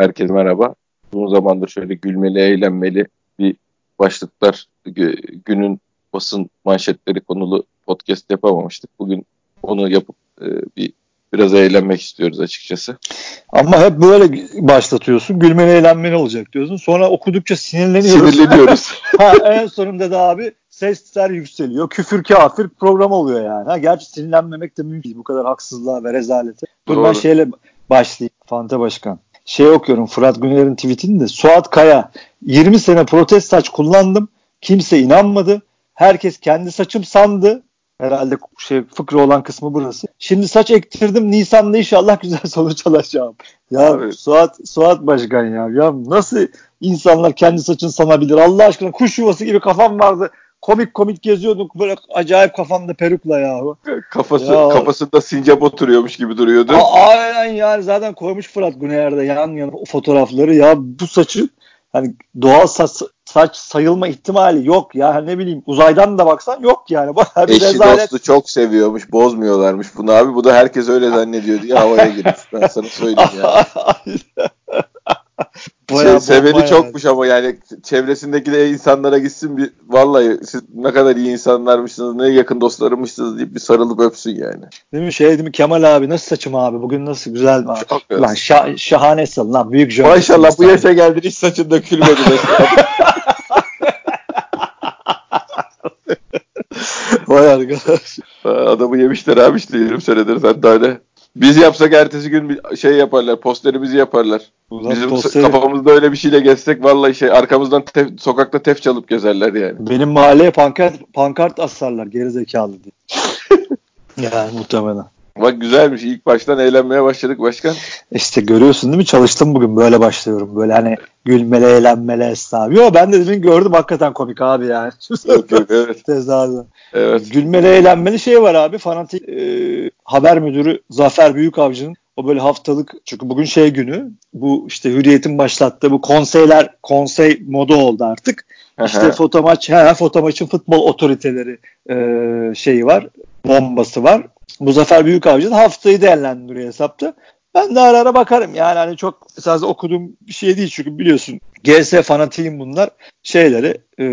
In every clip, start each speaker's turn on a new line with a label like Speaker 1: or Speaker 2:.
Speaker 1: Herkese merhaba. Uzun zamandır şöyle gülmeli, eğlenmeli bir başlıklar, günün basın manşetleri konulu podcast yapamamıştık. Bugün onu yapıp e, bir biraz eğlenmek istiyoruz açıkçası.
Speaker 2: Ama hep böyle başlatıyorsun. Gülmeli eğlenmeli olacak diyorsun. Sonra okudukça sinirleniyoruz.
Speaker 1: Sinirleniyoruz.
Speaker 2: ha, en sonunda da abi sesler yükseliyor. Küfür kafir program oluyor yani. Ha, gerçi sinirlenmemek de mümkün. Bu kadar haksızlığa ve rezalete. Dur Doğru. ben şeyle başlayayım. Fante Başkan. Şey okuyorum Fırat Güner'in tweetini de. Suat Kaya 20 sene protest saç kullandım. Kimse inanmadı. Herkes kendi saçım sandı. Herhalde şey fıkra olan kısmı burası. Şimdi saç ektirdim. Nisan'da inşallah güzel sonuç alacağım. Ya Abi. Suat Suat Başkan ya. Ya nasıl insanlar kendi saçını sanabilir? Allah aşkına kuş yuvası gibi kafam vardı komik komik geziyorduk böyle acayip kafamda perukla ya.
Speaker 1: Kafası ya. kafasında sincap oturuyormuş gibi duruyordu.
Speaker 2: A- aynen yani zaten koymuş Fırat Güneyer'de yan yana fotoğrafları ya bu saçı hani doğal saç, saç sayılma ihtimali yok ya ne bileyim uzaydan da baksan yok yani.
Speaker 1: Bayağı bir Eşi rezalet. dostu çok seviyormuş bozmuyorlarmış bunu abi bu da herkes öyle zannediyor diye havaya girmiş ben sana söyleyeyim ya. Bayağı şey, seveni çokmuş yani. ama yani çevresindeki de insanlara gitsin bir vallahi siz ne kadar iyi insanlarmışsınız ne yakın dostlarımmışsınız deyip bir sarılıp öpsün yani.
Speaker 2: Değil mi şey değil mi Kemal abi nasıl saçım abi bugün nasıl güzel mi abi? Lan şah, şahanesin lan büyük
Speaker 1: jön. Maşallah bu yaşa geldin hiç saçın dökülmedi. Vay arkadaş. Adamı yemişler abi işte 20 senedir sen daha ne? Biz yapsak ertesi gün bir şey yaparlar. Posterimizi yaparlar. Ulan Bizim posteri... kafamızda öyle bir şeyle geçsek vallahi şey arkamızdan tef, sokakta tef çalıp gezerler yani.
Speaker 2: Benim mahalleye pankart, pankart asarlar geri zekalı diye. yani muhtemelen.
Speaker 1: Bak güzelmiş. İlk baştan eğlenmeye başladık başkan.
Speaker 2: İşte görüyorsun değil mi? Çalıştım bugün. Böyle başlıyorum. Böyle hani gülmele eğlenmele esnaf. Yo ben de demin gördüm hakikaten komik abi yani.
Speaker 1: Yok yok evet.
Speaker 2: Tezahürden. Evet. Gülmele eğlenmeli şey var abi. Fanatik e, haber müdürü Zafer Büyükavcı'nın o böyle haftalık çünkü bugün şey günü bu işte Hürriyet'in başlattığı bu konseyler konsey modu oldu artık. İşte foto maç, he, foto maçın futbol otoriteleri e, şeyi var, bombası var. Bu Zafer Büyükavcı da haftayı değerlendiriyor hesapta. Ben de ara ara bakarım. Yani hani çok sadece okuduğum bir şey değil çünkü biliyorsun GS fanatiyim bunlar. Şeyleri, e,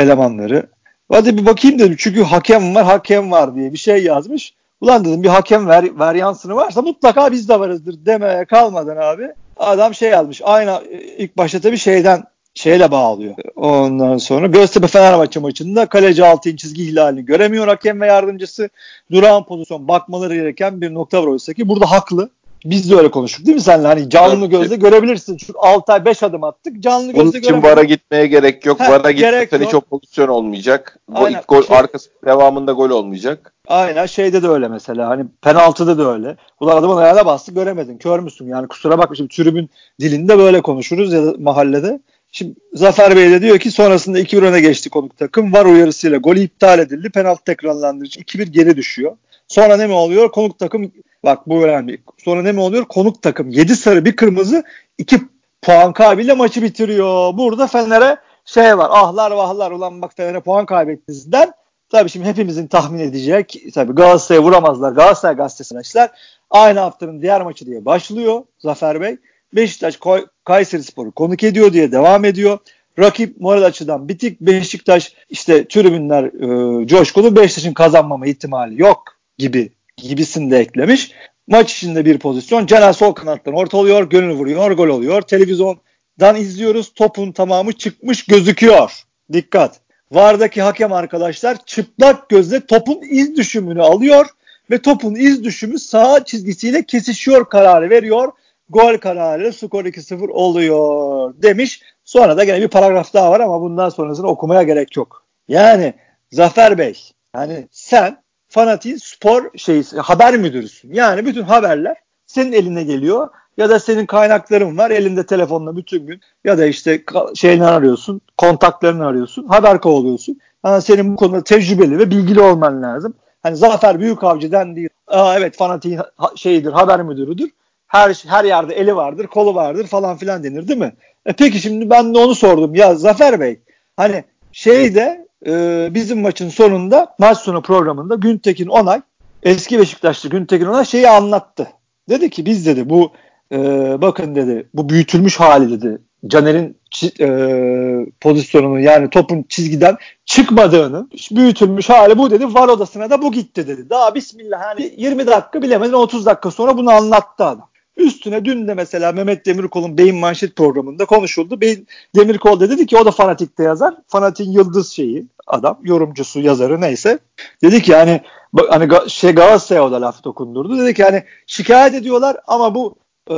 Speaker 2: elemanları. Hadi bir bakayım dedim. Çünkü hakem var, hakem var diye bir şey yazmış. Ulan dedim bir hakem ver, varyansını varsa mutlaka biz de varızdır demeye kalmadan abi. Adam şey yazmış. Aynı ilk başta tabii şeyden şeyle bağlıyor. Ondan sonra Göztepe Fenerbahçe maçında kaleci altın çizgi ihlalini göremiyor hakem ve yardımcısı. Durağan pozisyon bakmaları gereken bir nokta var oysa ki burada haklı. Biz de öyle konuştuk değil mi senle? Hani canlı gözle görebilirsin. Çünkü 6 ay 5 adım attık. Canlı gözle
Speaker 1: görebilirsin. Onun için VAR'a gitmeye gerek yok. VAR'a gitmekten hiç o pozisyon olmayacak. Aynen. Gol, şey, arkası devamında gol olmayacak.
Speaker 2: Aynen şeyde de öyle mesela. Hani penaltıda da öyle. Ulan adamın ayağına bastı göremedin. Kör müsün? Yani kusura bakma şimdi tribün dilinde böyle konuşuruz ya da mahallede. Şimdi Zafer Bey de diyor ki sonrasında 2-1 öne geçti konuk takım. Var uyarısıyla golü iptal edildi. Penaltı tekrarlandırıcı 2-1 geri düşüyor. Sonra ne mi oluyor? Konuk takım bak bu önemli. Sonra ne mi oluyor? Konuk takım 7 sarı bir kırmızı 2 puan kaybıyla maçı bitiriyor. Burada Fener'e şey var. Ahlar vahlar ulan bak Fener'e puan kaybettiğinizden tabii şimdi hepimizin tahmin edecek tabii Galatasaray'a vuramazlar. Galatasaray gazetesi arkadaşlar aynı haftanın diğer maçı diye başlıyor Zafer Bey. Beşiktaş Kayseri Sporu konuk ediyor diye devam ediyor. Rakip moral açıdan bitik. Beşiktaş işte tribünler e, coşkulu. Beşiktaş'ın kazanmama ihtimali yok gibi gibisini de eklemiş. Maç içinde bir pozisyon. Caner sol kanattan orta oluyor. Gönül vuruyor. Gol oluyor. Televizyondan izliyoruz. Topun tamamı çıkmış gözüküyor. Dikkat. Vardaki hakem arkadaşlar çıplak gözle topun iz düşümünü alıyor ve topun iz düşümü sağ çizgisiyle kesişiyor kararı veriyor gol kararı skor 2-0 oluyor demiş. Sonra da gene bir paragraf daha var ama bundan sonrasını okumaya gerek yok. Yani Zafer Bey yani sen fanatiğin spor şey haber müdürüsün. Yani bütün haberler senin eline geliyor ya da senin kaynakların var elinde telefonla bütün gün ya da işte şeyini arıyorsun kontaklarını arıyorsun haber kovalıyorsun. Yani senin bu konuda tecrübeli ve bilgili olman lazım. Hani Zafer Büyükavcı dendiği Aa, evet fanatiğin şeyidir haber müdürüdür her her yerde eli vardır, kolu vardır falan filan denir değil mi? E peki şimdi ben de onu sordum. Ya Zafer Bey hani şeyde e, bizim maçın sonunda maç sonu programında Güntekin Onay eski Beşiktaşlı Güntekin Onay şeyi anlattı. Dedi ki biz dedi bu e, bakın dedi bu büyütülmüş hali dedi. Caner'in e, pozisyonunu yani topun çizgiden çıkmadığını büyütülmüş hali bu dedi. Var odasına da bu gitti dedi. Daha bismillah yani 20 dakika bilemedin 30 dakika sonra bunu anlattı adam. Üstüne dün de mesela Mehmet Demirkol'un Beyin Manşet programında konuşuldu. Beyin Demirkol dedi ki o da Fanatik'te yazar. Fanatik'in yıldız şeyi adam, yorumcusu, yazarı neyse. Dedi ki yani hani şey Galatasaray'a o da laf dokundurdu. Dedi ki yani şikayet ediyorlar ama bu e,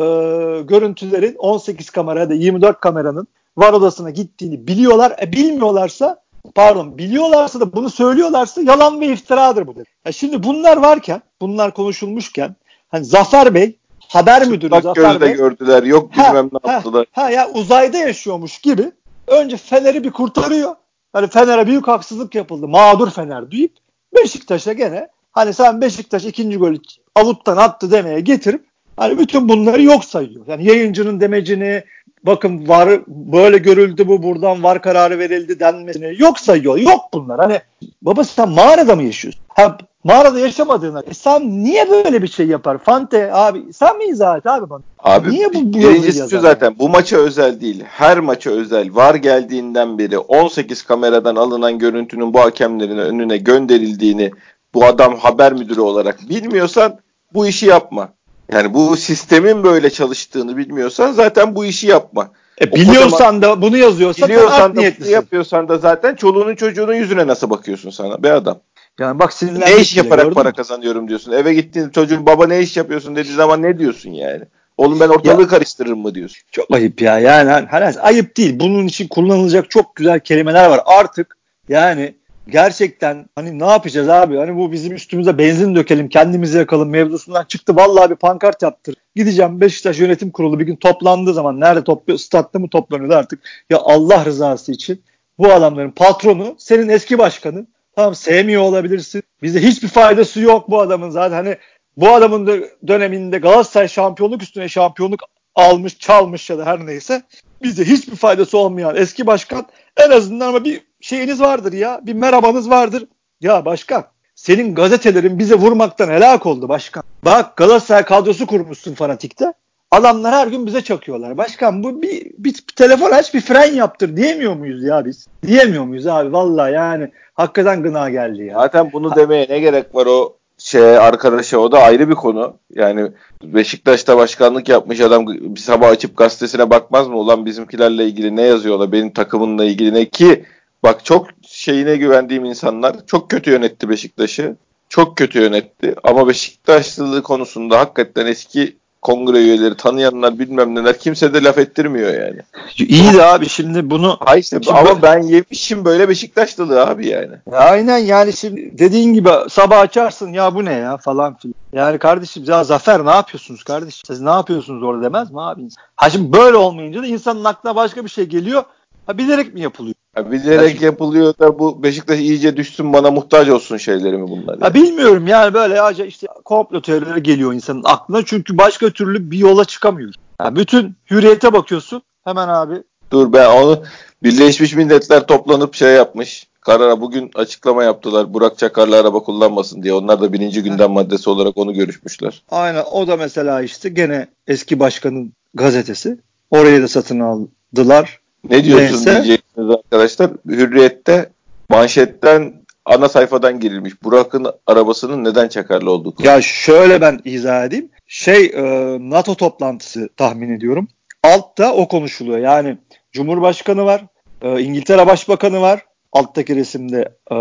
Speaker 2: görüntülerin 18 kamera ya da 24 kameranın var odasına gittiğini biliyorlar. E bilmiyorlarsa pardon biliyorlarsa da bunu söylüyorlarsa yalan ve iftiradır bu dedi. Ya şimdi bunlar varken bunlar konuşulmuşken hani Zafer Bey haber Çıplak müdürü Zafer Bey
Speaker 1: gördüler yok bilmem ha, ne yaptılar.
Speaker 2: Ha, ha ya uzayda yaşıyormuş gibi önce Fener'i bir kurtarıyor. Hani Fener'e büyük haksızlık yapıldı. Mağdur Fener deyip Beşiktaş'a gene hani sen Beşiktaş ikinci golü avuttan attı demeye getirip hani bütün bunları yok sayıyor. Yani yayıncının demecini bakın var böyle görüldü bu buradan var kararı verildi denmesini yok sayıyor. Yok bunlar. Hani baba sen mağarada mı yaşıyorsun? Ha, mağarada yaşamadığına. E sen niye böyle bir şey yapar? Fante abi sen mi izah et abi bana?
Speaker 1: Abi niye bu, bu birincisi şu zaten bu maça özel değil. Her maça özel. Var geldiğinden beri 18 kameradan alınan görüntünün bu hakemlerin önüne gönderildiğini bu adam haber müdürü olarak bilmiyorsan bu işi yapma. Yani bu sistemin böyle çalıştığını bilmiyorsan zaten bu işi yapma.
Speaker 2: E, biliyorsan da bunu yazıyorsan
Speaker 1: biliyorsan da bunu yapıyorsan da zaten çoluğunun çocuğunun yüzüne nasıl bakıyorsun sana be adam?
Speaker 2: Yani bak
Speaker 1: Ne iş yaparak para kazanıyorum diyorsun. Eve gittiğin çocuğun baba ne iş yapıyorsun dediği zaman ne diyorsun yani? Oğlum ben ortalığı ya, karıştırırım mı diyorsun?
Speaker 2: Çok ayıp ya. Yani hani, ayıp değil. Bunun için kullanılacak çok güzel kelimeler var. Artık yani gerçekten hani ne yapacağız abi? Hani bu bizim üstümüze benzin dökelim, kendimizi yakalım mevzusundan çıktı. Vallahi bir pankart yaptır. Gideceğim Beşiktaş yönetim kurulu bir gün toplandığı zaman nerede topluyor? Statta mı toplanıyor artık? Ya Allah rızası için bu adamların patronu senin eski başkanın. Tamam sevmiyor olabilirsin. Bize hiçbir faydası yok bu adamın zaten. Hani bu adamın da döneminde Galatasaray şampiyonluk üstüne şampiyonluk almış, çalmış ya da her neyse bize hiçbir faydası olmayan eski başkan en azından ama bir şeyiniz vardır ya. Bir merhabanız vardır. Ya başkan senin gazetelerin bize vurmaktan helak oldu başkan. Bak Galatasaray kadrosu kurmuşsun fanatikte. Adamlar her gün bize çakıyorlar. Başkan bu bir, bir, bir telefon aç bir fren yaptır diyemiyor muyuz ya biz? Diyemiyor muyuz abi? Vallahi yani hakikaten gına geldi ya.
Speaker 1: Zaten bunu demeye ne gerek var o şey arkadaşa o da ayrı bir konu. Yani Beşiktaş'ta başkanlık yapmış adam bir sabah açıp gazetesine bakmaz mı? Ulan bizimkilerle ilgili ne yazıyorlar? Benim takımımla ilgili ne ki? Bak çok şeyine güvendiğim insanlar çok kötü yönetti Beşiktaş'ı. Çok kötü yönetti. Ama Beşiktaşlılığı konusunda hakikaten eski kongre üyeleri tanıyanlar bilmem neler kimse de laf ettirmiyor yani.
Speaker 2: İyi de abi şimdi bunu
Speaker 1: ha işte şimdi ama ben yemişim böyle Beşiktaşlılığı abi yani.
Speaker 2: Aynen yani şimdi dediğin gibi sabah açarsın ya bu ne ya falan filan. Yani kardeşim ya Zafer ne yapıyorsunuz kardeşim? Siz ne yapıyorsunuz orada demez mi abi? Ha şimdi böyle olmayınca da insanın aklına başka bir şey geliyor. Ha bilerek mi yapılıyor?
Speaker 1: Ha, bilerek yapılıyor da bu Beşiktaş iyice düşsün bana muhtaç olsun şeyleri mi bunlar? Yani?
Speaker 2: Ha, bilmiyorum yani böyle ya işte komplo teorileri geliyor insanın aklına çünkü başka türlü bir yola çıkamıyor. Ha, bütün hürriyete bakıyorsun hemen abi.
Speaker 1: Dur ben onu Birleşmiş Milletler toplanıp şey yapmış. Karara bugün açıklama yaptılar. Burak Çakar'la araba kullanmasın diye. Onlar da birinci gündem maddesi olarak onu görüşmüşler.
Speaker 2: Aynen o da mesela işte gene eski başkanın gazetesi. Orayı da satın aldılar.
Speaker 1: Ne diyorsun Neyse. diyeceksiniz arkadaşlar. Hürriyette manşetten ana sayfadan girilmiş. Burak'ın arabasının neden çakarlı olduğu.
Speaker 2: Ya şöyle ben izah edeyim. Şey e, NATO toplantısı tahmin ediyorum. Altta o konuşuluyor. Yani Cumhurbaşkanı var, e, İngiltere Başbakanı var. Alttaki resimde e,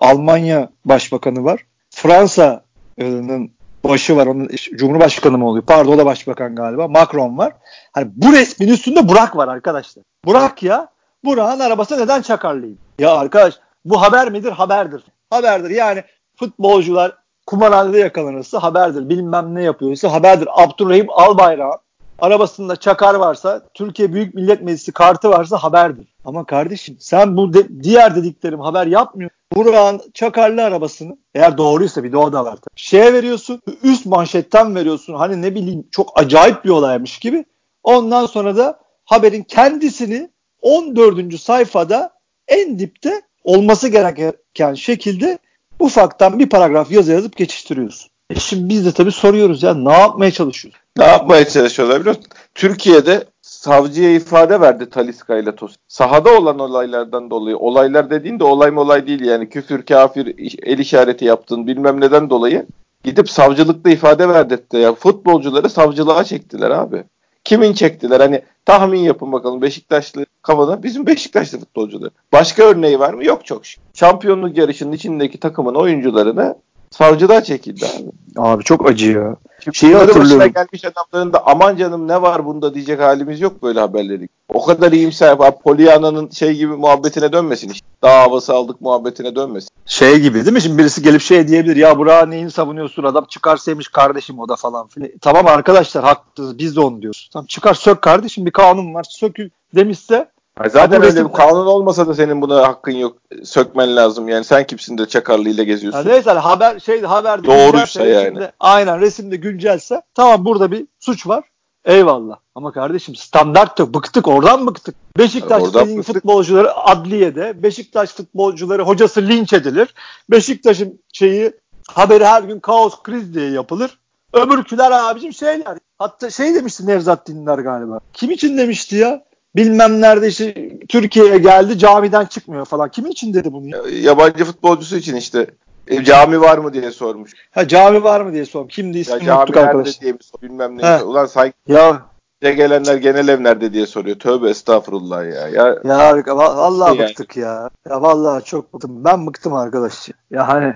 Speaker 2: Almanya Başbakanı var. Fransa'nın başı var. Onun Cumhurbaşkanı mı oluyor? Pardon o da başbakan galiba. Macron var. Hani bu resmin üstünde Burak var arkadaşlar. Burak ya. Burak'ın arabası neden çakarlıyım? Ya arkadaş bu haber midir? Haberdir. Haberdir. Yani futbolcular kumarhanede yakalanırsa haberdir. Bilmem ne yapıyorsa haberdir. Abdurrahim Albayrak arabasında çakar varsa, Türkiye Büyük Millet Meclisi kartı varsa haberdir. Ama kardeşim sen bu de, diğer dediklerim haber yapmıyor. Burak'ın çakarlı arabasını eğer doğruysa bir de o da var. Tabii. Şeye veriyorsun, üst manşetten veriyorsun. Hani ne bileyim çok acayip bir olaymış gibi. Ondan sonra da haberin kendisini 14. sayfada en dipte olması gereken şekilde ufaktan bir paragraf yazı yazıp geçiştiriyorsun. E şimdi biz de tabii soruyoruz ya ne yapmaya çalışıyoruz?
Speaker 1: Ne yapmaya çalışıyorlar biliyor musun? Türkiye'de savcıya ifade verdi Taliska ile Tos. Sahada olan olaylardan dolayı. Olaylar dediğin de olay mı olay değil yani. Küfür, kafir, el işareti yaptığın bilmem neden dolayı gidip savcılıkta ifade verdirtti. Ya futbolcuları savcılığa çektiler abi. Kimin çektiler? Hani tahmin yapın bakalım Beşiktaşlı kafada bizim Beşiktaşlı futbolcuları. Başka örneği var mı? Yok çok şükür. Şampiyonluk yarışının içindeki takımın oyuncularını savcılar çekildi abi.
Speaker 2: Abi çok acı ya.
Speaker 1: Şeyi hatırlıyorum. gelmiş adamların da aman canım ne var bunda diyecek halimiz yok böyle haberleri. O kadar iyimser. Polyana'nın şey gibi muhabbetine dönmesin işte. Daha havası aldık muhabbetine dönmesin.
Speaker 2: Şey gibi değil mi? Şimdi birisi gelip şey diyebilir. Ya Burak'ı neyin savunuyorsun? Adam çıkar sevmiş kardeşim o da falan filan. Tamam arkadaşlar haklısınız. Biz de onu diyoruz. Tamam çıkar sök kardeşim bir kanun var. Sökül demişse
Speaker 1: Hayır, zaten öyle bir kanun olmasa da senin buna hakkın yok. Sökmen lazım. Yani sen kimsin de Çakarlı ile geziyorsun.
Speaker 2: Ya neyse haber şey haber
Speaker 1: doğruysa yani. Resimde,
Speaker 2: aynen resimde güncelse tamam burada bir suç var. Eyvallah. Ama kardeşim standart yok. Bıktık oradan bıktık. Beşiktaş oradan futbolcuları adliyede, Beşiktaş futbolcuları hocası linç edilir. Beşiktaş'ın şeyi haberi her gün kaos kriz diye yapılır. Öbürküler abicim şeyler. Hatta şey demişti Nevzat Dindar galiba. Kim için demişti ya? Bilmem nerede işte Türkiye'ye geldi camiden çıkmıyor falan. Kimin için dedi bunu? Ya?
Speaker 1: Yabancı futbolcusu için işte. E, cami var mı diye sormuş.
Speaker 2: Ha cami var mı diye sormuş. Kimdi ismini ya, unuttuk arkadaş.
Speaker 1: diye bir sor, bilmem ne. He. Ulan sanki ya gelenler genel ev nerede diye soruyor. Tövbe estağfurullah ya. Ya,
Speaker 2: ya vallahi yani. bıktık ya. Ya vallahi çok bıktım. Ben bıktım arkadaş. Ya hani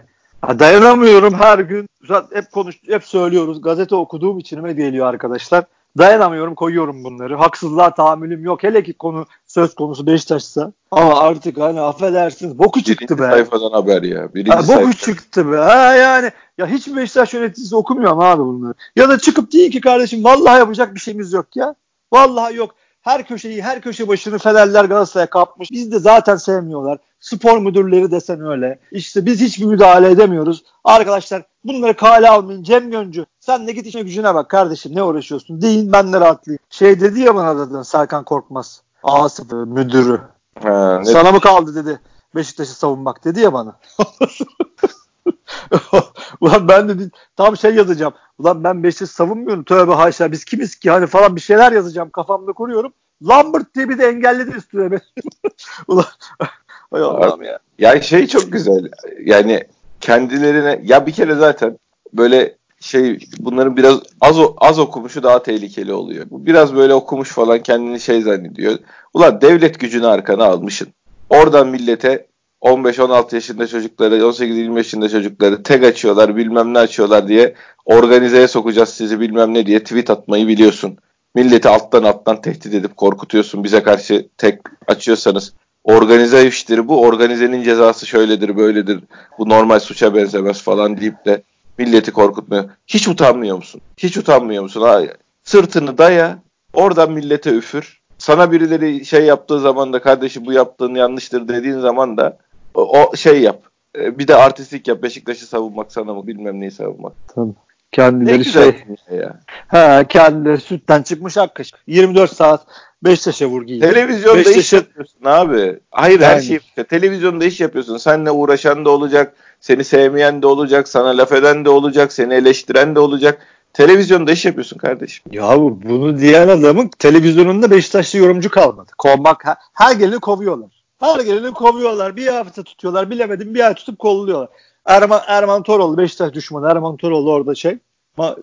Speaker 2: ya dayanamıyorum her gün. Zaten hep konuş hep söylüyoruz. Gazete okuduğum içime geliyor arkadaşlar. Dayanamıyorum koyuyorum bunları. Haksızlığa tahammülüm yok. Hele ki konu söz konusu Beşiktaş'sa. Ama artık hani affedersiniz boku çıktı
Speaker 1: Birinci be. sayfadan haber ya.
Speaker 2: Birinci ha, boku sayfa. çıktı be. Ha yani ya hiç Beşiktaş yöneticisi okumuyor mu abi bunları? Ya da çıkıp değil ki kardeşim vallahi yapacak bir şeyimiz yok ya. Vallahi yok. Her köşeyi, her köşe başını Fenerler Galatasaray'a kapmış. Biz de zaten sevmiyorlar. Spor müdürleri desen öyle. İşte biz hiçbir müdahale edemiyoruz. Arkadaşlar bunları kale almayın. Cem Göncü sen de git işine gücüne bak kardeşim ne uğraşıyorsun deyin ben de rahatlayayım. Şey dedi ya bana da Serkan Korkmaz. Asif müdürü. Ha, ne Sana mı kaldı dedi Beşiktaş'ı savunmak dedi ya bana. Ulan ben de tam şey yazacağım. Ulan ben Beşiktaş'ı savunmuyorum. Tövbe haşa biz kimiz ki hani falan bir şeyler yazacağım kafamda kuruyorum. Lambert diye bir de engelledi üstüne. Ulan
Speaker 1: Hay Allah'ım ya. Yani şey çok güzel. Yani kendilerine ya bir kere zaten böyle şey bunların biraz az az okumuşu daha tehlikeli oluyor. Bu biraz böyle okumuş falan kendini şey zannediyor. Ulan devlet gücünü arkana almışsın. Oradan millete 15-16 yaşında çocukları, 18-20 yaşında çocukları tek açıyorlar, bilmem ne açıyorlar diye organizeye sokacağız sizi bilmem ne diye tweet atmayı biliyorsun. Milleti alttan alttan tehdit edip korkutuyorsun. Bize karşı tek açıyorsanız organize işleri bu. Organizenin cezası şöyledir, böyledir. Bu normal suça benzemez falan deyip de milleti korkutmuyor. Hiç utanmıyor musun? Hiç utanmıyor musun? Ha, sırtını daya, oradan millete üfür. Sana birileri şey yaptığı zaman da kardeşi bu yaptığın yanlıştır dediğin zaman da o, o şey yap. E, bir de artistlik yap. Beşiktaş'ı savunmak sana mı bilmem neyi savunmak.
Speaker 2: Tabii. Kendileri şey, şey ya. Ha, kendileri sütten çıkmış ak 24 saat Beşiktaş'a vur giyin.
Speaker 1: Televizyonda Beşiktaş'a... iş yapıyorsun abi. Hayır yani. her şey. Televizyonda iş yapıyorsun. Seninle uğraşan da olacak. Seni sevmeyen de olacak. Sana laf eden de olacak. Seni eleştiren de olacak. Televizyonda iş yapıyorsun kardeşim.
Speaker 2: Ya bunu diyen adamın televizyonunda Beşiktaşlı yorumcu kalmadı. Kovmak her, her geleni kovuyorlar. Her geleni kovuyorlar. Bir hafta tutuyorlar. Bilemedim bir ay tutup kolluyorlar. Erman, Erman Toroğlu Beşiktaş düşmanı. Erman Toroğlu orada şey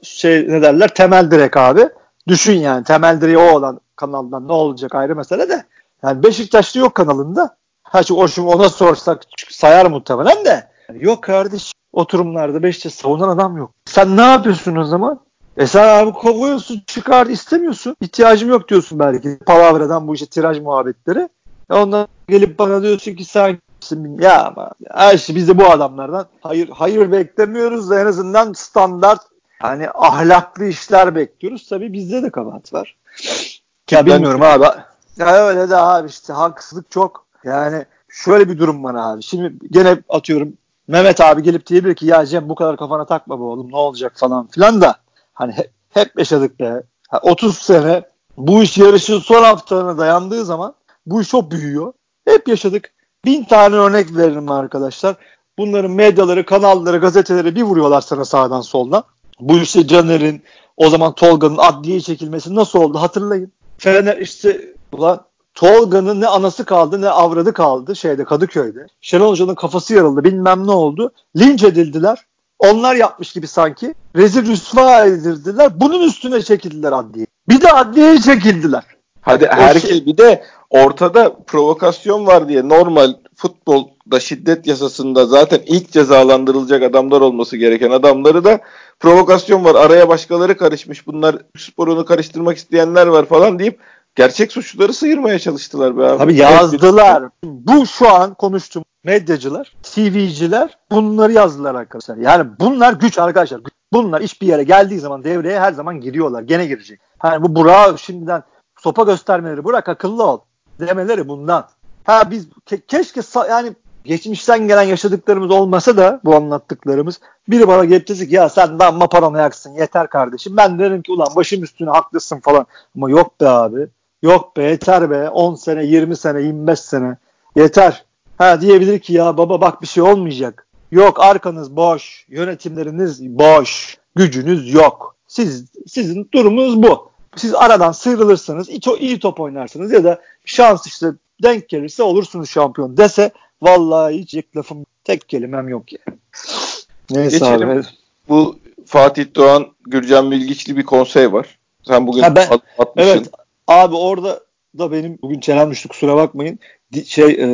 Speaker 2: şey ne derler temel direk abi. Düşün yani temel direği o olan kanaldan ne olacak ayrı mesele de. Yani Beşiktaşlı yok kanalında. Ha şu o şimdi ona sorsak sayar muhtemelen de. Yani yok kardeş oturumlarda Beşiktaş savunan adam yok. Sen ne yapıyorsun o zaman? E sen abi kovuyorsun çıkar istemiyorsun. İhtiyacım yok diyorsun belki. Palavradan bu işte tiraj muhabbetleri. E ondan gelip bana diyorsun ki sen ya ama her şey biz de bu adamlardan hayır hayır beklemiyoruz da en azından standart hani ahlaklı işler bekliyoruz. Tabii bizde de kabahat var. Ya bilmiyorum abi. Ya öyle de abi işte haksızlık çok. Yani şöyle bir durum var abi. Şimdi gene atıyorum Mehmet abi gelip diyebilir ki ya Cem bu kadar kafana takma be oğlum ne olacak falan filan da hani hep, hep yaşadık be. 30 sene bu iş yarışın son haftalarına dayandığı zaman bu iş çok büyüyor. Hep yaşadık. Bin tane örnek veririm arkadaşlar. Bunların medyaları, kanalları, gazeteleri bir vuruyorlar sana sağdan soldan. Bu işte Caner'in, O zaman Tolga'nın adliye çekilmesi nasıl oldu hatırlayın. Fener işte ulan Tolga'nın ne anası kaldı ne avradı kaldı şeyde Kadıköy'de. Şenol Hoca'nın kafası yarıldı bilmem ne oldu. Linç edildiler. Onlar yapmış gibi sanki. Rezil rüsva edildiler. Bunun üstüne çekildiler adliye. Bir de adliyeye çekildiler.
Speaker 1: Hadi herkes şey... bir de ortada provokasyon var diye normal futbolda şiddet yasasında zaten ilk cezalandırılacak adamlar olması gereken adamları da provokasyon var. Araya başkaları karışmış. Bunlar sporunu karıştırmak isteyenler var falan deyip gerçek suçluları sıyırmaya çalıştılar be abi.
Speaker 2: Abi yazdılar. Bu şu an konuştum medyacılar, TV'ciler bunları yazdılar arkadaşlar. Yani bunlar güç arkadaşlar. Bunlar iş bir yere geldiği zaman devreye her zaman giriyorlar. Gene girecek. Hani bu Burak'a şimdiden sopa göstermeleri bırak akıllı ol demeleri bundan. Ha biz ke- keşke yani geçmişten gelen yaşadıklarımız olmasa da bu anlattıklarımız biri bana gelip ki ya sen damma paranoyaksın yeter kardeşim. Ben derim ki ulan başım üstüne haklısın falan. Ama yok be abi. Yok be yeter be 10 sene 20 sene 25 sene yeter. Ha diyebilir ki ya baba bak bir şey olmayacak. Yok arkanız boş, yönetimleriniz boş, gücünüz yok. Siz sizin durumunuz bu. Siz aradan sıyrılırsanız iyi, iyi top oynarsınız ya da şans işte denk gelirse olursunuz şampiyon dese vallahi hiç lafım tek kelimem yok ya.
Speaker 1: Neyse Geçelim. abi. Bu Fatih Doğan Gürcan Bilgiçli bir konsey var. Sen bugün ha ben, atmışsın. Evet
Speaker 2: abi orada da benim bugün çenem düştü kusura bakmayın. Di, şey e,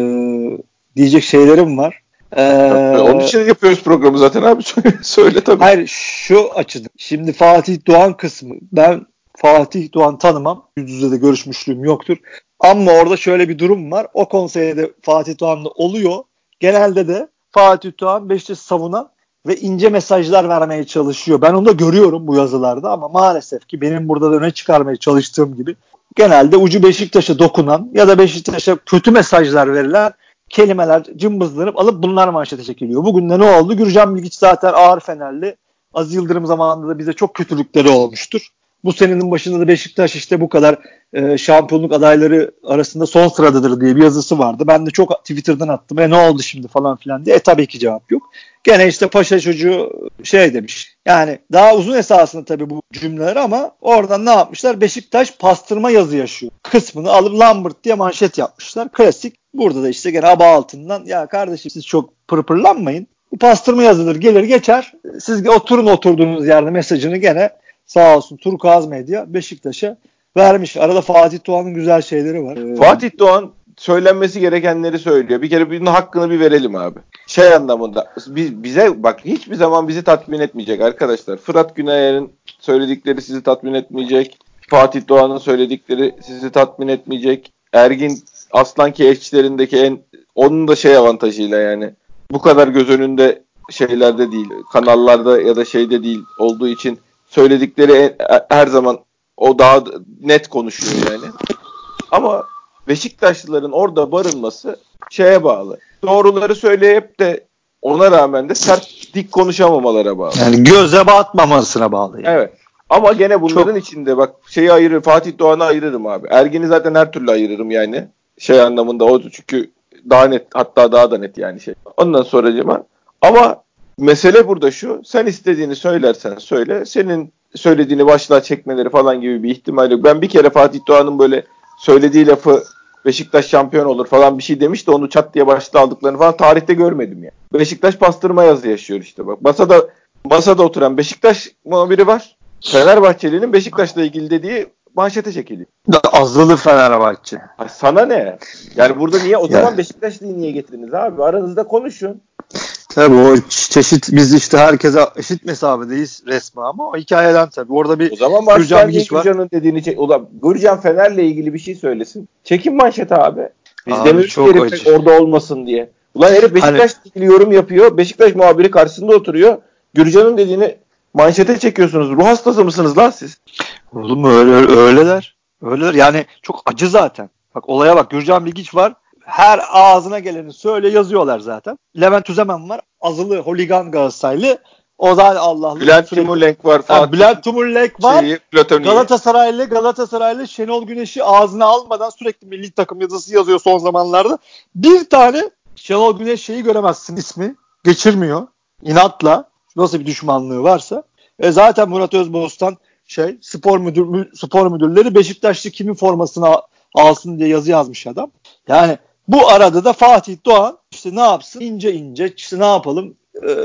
Speaker 2: diyecek şeylerim var.
Speaker 1: Ee, Onun için yapıyoruz programı zaten abi. Söyle tabii.
Speaker 2: Hayır şu açıdan. Şimdi Fatih Doğan kısmı. Ben Fatih Doğan tanımam. Yüz yüze de görüşmüşlüğüm yoktur. Ama orada şöyle bir durum var. O konseyde Fatih Doğan'da oluyor. Genelde de Fatih Doğan Beşiktaş'ı savunan ve ince mesajlar vermeye çalışıyor. Ben onu da görüyorum bu yazılarda ama maalesef ki benim burada da öne çıkarmaya çalıştığım gibi genelde ucu Beşiktaş'a dokunan ya da Beşiktaş'a kötü mesajlar verilen kelimeler cımbızlanıp alıp bunlar manşete çekiliyor. Bugün de ne oldu? Gürcan Bilgiç zaten ağır Fenerli. Az Yıldırım zamanında da bize çok kötülükleri olmuştur. Bu senenin başında da Beşiktaş işte bu kadar e, şampiyonluk adayları arasında son sıradadır diye bir yazısı vardı. Ben de çok Twitter'dan attım. E ne oldu şimdi falan filan diye. E tabii ki cevap yok. Gene işte paşa çocuğu şey demiş. Yani daha uzun esasında tabii bu cümleler ama oradan ne yapmışlar? Beşiktaş pastırma yazı yaşıyor. Kısmını alıp Lambert diye manşet yapmışlar. Klasik. Burada da işte gene aba altından ya kardeşim siz çok pırpırlanmayın. Bu pastırma yazılır gelir geçer. Siz oturun oturduğunuz yerde mesajını gene sağ olsun Turkuaz Medya Beşiktaş'a vermiş. Arada Fatih Doğan'ın güzel şeyleri var.
Speaker 1: Fatih Doğan söylenmesi gerekenleri söylüyor. Bir kere bunun hakkını bir verelim abi. Şey anlamında biz, bize bak hiçbir zaman bizi tatmin etmeyecek arkadaşlar. Fırat Günayer'in söyledikleri sizi tatmin etmeyecek. Fatih Doğan'ın söyledikleri sizi tatmin etmeyecek. Ergin Aslanki eşçilerindeki en onun da şey avantajıyla yani bu kadar göz önünde şeylerde değil, kanallarda ya da şeyde değil olduğu için söyledikleri en, her zaman o daha net konuşuyor yani. Ama Beşiktaşlıların orada barınması şeye bağlı. Doğruları söyleyip de ona rağmen de sert dik konuşamamalara bağlı.
Speaker 2: Yani göze batmamasına bağlı. Yani.
Speaker 1: Evet. Ama gene bunların Çok... içinde bak şeyi ayırır Fatih Doğan'ı ayırırım abi. Ergin'i zaten her türlü ayırırım yani. Şey anlamında o çünkü daha net hatta daha da net yani şey. Ondan sonra cema. Ama mesele burada şu. Sen istediğini söylersen söyle. Senin söylediğini başlığa çekmeleri falan gibi bir ihtimal yok. Ben bir kere Fatih Doğan'ın böyle söylediği lafı Beşiktaş şampiyon olur falan bir şey demiş de onu çat diye başta aldıklarını falan tarihte görmedim yani. Beşiktaş pastırma yazı yaşıyor işte bak. Masada masada oturan Beşiktaş muhabiri var. Fenerbahçeli'nin Beşiktaş'la ilgili dediği manşete çekiliyor.
Speaker 2: Azılı Fenerbahçe.
Speaker 1: Ay sana ne? Yani burada niye o zaman Beşiktaşlı'yı niye getirdiniz abi? Aranızda konuşun.
Speaker 2: Tabii o çeşit biz işte herkese eşit mesafedeyiz resmi ama o hikayeden tabii. Orada bir
Speaker 1: O zaman Gürcan Gürcan'ın dediğini çek. Ulan Gürcan Fener'le ilgili bir şey söylesin. Çekin manşet abi. Biz abi, demiyoruz ki orada olmasın diye. Ulan herif hani- Beşiktaş hani... ilgili yorum yapıyor. Beşiktaş muhabiri karşısında oturuyor. Gürcan'ın dediğini manşete çekiyorsunuz. Ruh hastası mısınız lan siz?
Speaker 2: Oğlum öyle, öyleler. Öyleler. Yani çok acı zaten. Bak olaya bak. Gürcan Bilgiç var her ağzına geleni söyle yazıyorlar zaten. Levent Üzemen var. Azılı holigan Galatasaraylı. O da Allah'lı.
Speaker 1: Bülent. Timurlenk var.
Speaker 2: Ha, Bülent Timurlenk var. Şeyi, Galatasaraylı Galatasaraylı Şenol Güneş'i ağzına almadan sürekli milli takım yazısı yazıyor son zamanlarda. Bir tane Şenol Güneş şeyi göremezsin ismi. Geçirmiyor. İnatla. Nasıl bir düşmanlığı varsa. E zaten Murat Özbostan şey spor müdür spor müdürleri Beşiktaşlı kimin formasını alsın diye yazı yazmış adam. Yani bu arada da Fatih Doğan işte ne yapsın ince ince işte ne yapalım ee,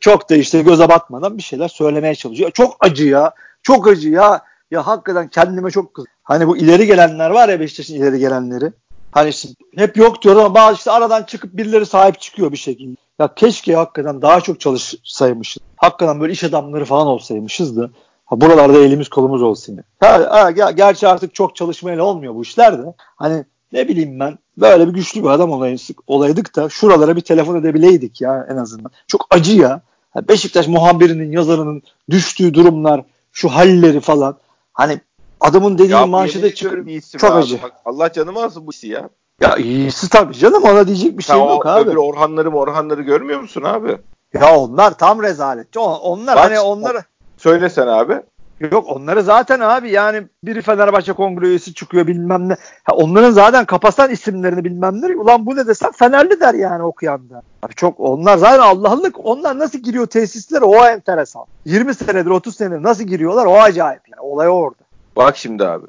Speaker 2: çok da işte göze batmadan bir şeyler söylemeye çalışıyor. Çok acı ya. Çok acı ya. Ya hakikaten kendime çok kız. Hani bu ileri gelenler var ya Beşiktaş'ın ileri gelenleri. Hani işte hep yok diyor ama bazı işte aradan çıkıp birileri sahip çıkıyor bir şekilde. Ya keşke hakikaten daha çok çalışsaymışız. Hakikaten böyle iş adamları falan olsaymışız da. Ha, buralarda elimiz kolumuz olsun. Ha, ha, gerçi artık çok çalışmayla olmuyor bu işler de. Hani ne bileyim ben böyle bir güçlü bir adam olaydık, olaydık da şuralara bir telefon edebileydik ya en azından. Çok acı ya. Beşiktaş muhabirinin, yazarının düştüğü durumlar, şu halleri falan. Hani adamın dediği ya manşete çıkıyor. Çok abi. acı. Bak,
Speaker 1: Allah canımı alsın bu işi ya.
Speaker 2: Ya iyisi tabii canım ona diyecek bir şey yok abi. Öbür
Speaker 1: Orhanları Orhanları görmüyor musun abi?
Speaker 2: Ya onlar tam rezalet. Onlar Bak, hani onlar
Speaker 1: Söylesen abi.
Speaker 2: Yok onları zaten abi yani biri Fenerbahçe kongre üyesi çıkıyor bilmem ne. Ha, onların zaten kapasan isimlerini bilmem ne. Ulan bu ne desem Fenerli der yani okuyan da. Abi çok onlar zaten Allah'lık. Onlar nasıl giriyor tesislere o enteresan. 20 senedir 30 senedir nasıl giriyorlar o acayip yani. Olay orada.
Speaker 1: Bak şimdi abi.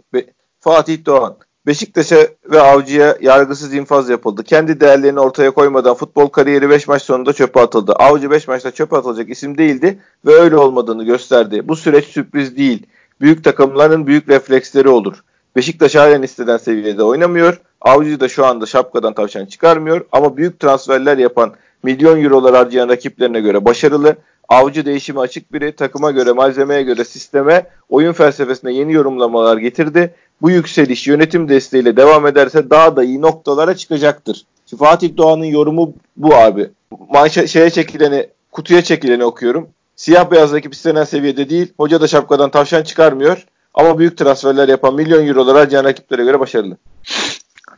Speaker 1: Fatih Doğan Beşiktaş'a ve Avcı'ya yargısız infaz yapıldı. Kendi değerlerini ortaya koymadan futbol kariyeri 5 maç sonunda çöpe atıldı. Avcı 5 maçta çöpe atılacak isim değildi ve öyle olmadığını gösterdi. Bu süreç sürpriz değil. Büyük takımların büyük refleksleri olur. Beşiktaş halen istenen seviyede oynamıyor. Avcı da şu anda şapkadan tavşan çıkarmıyor ama büyük transferler yapan milyon eurolar harcayan rakiplerine göre başarılı. Avcı değişimi açık biri takıma göre, malzemeye göre, sisteme, oyun felsefesine yeni yorumlamalar getirdi bu yükseliş yönetim desteğiyle devam ederse daha da iyi noktalara çıkacaktır. Şimdi Fatih Doğan'ın yorumu bu abi. Manşa, şeye çekileni, kutuya çekileni okuyorum. Siyah beyaz rakip istenen seviyede değil. Hoca da şapkadan tavşan çıkarmıyor. Ama büyük transferler yapan milyon eurolar harcayan rakiplere göre başarılı.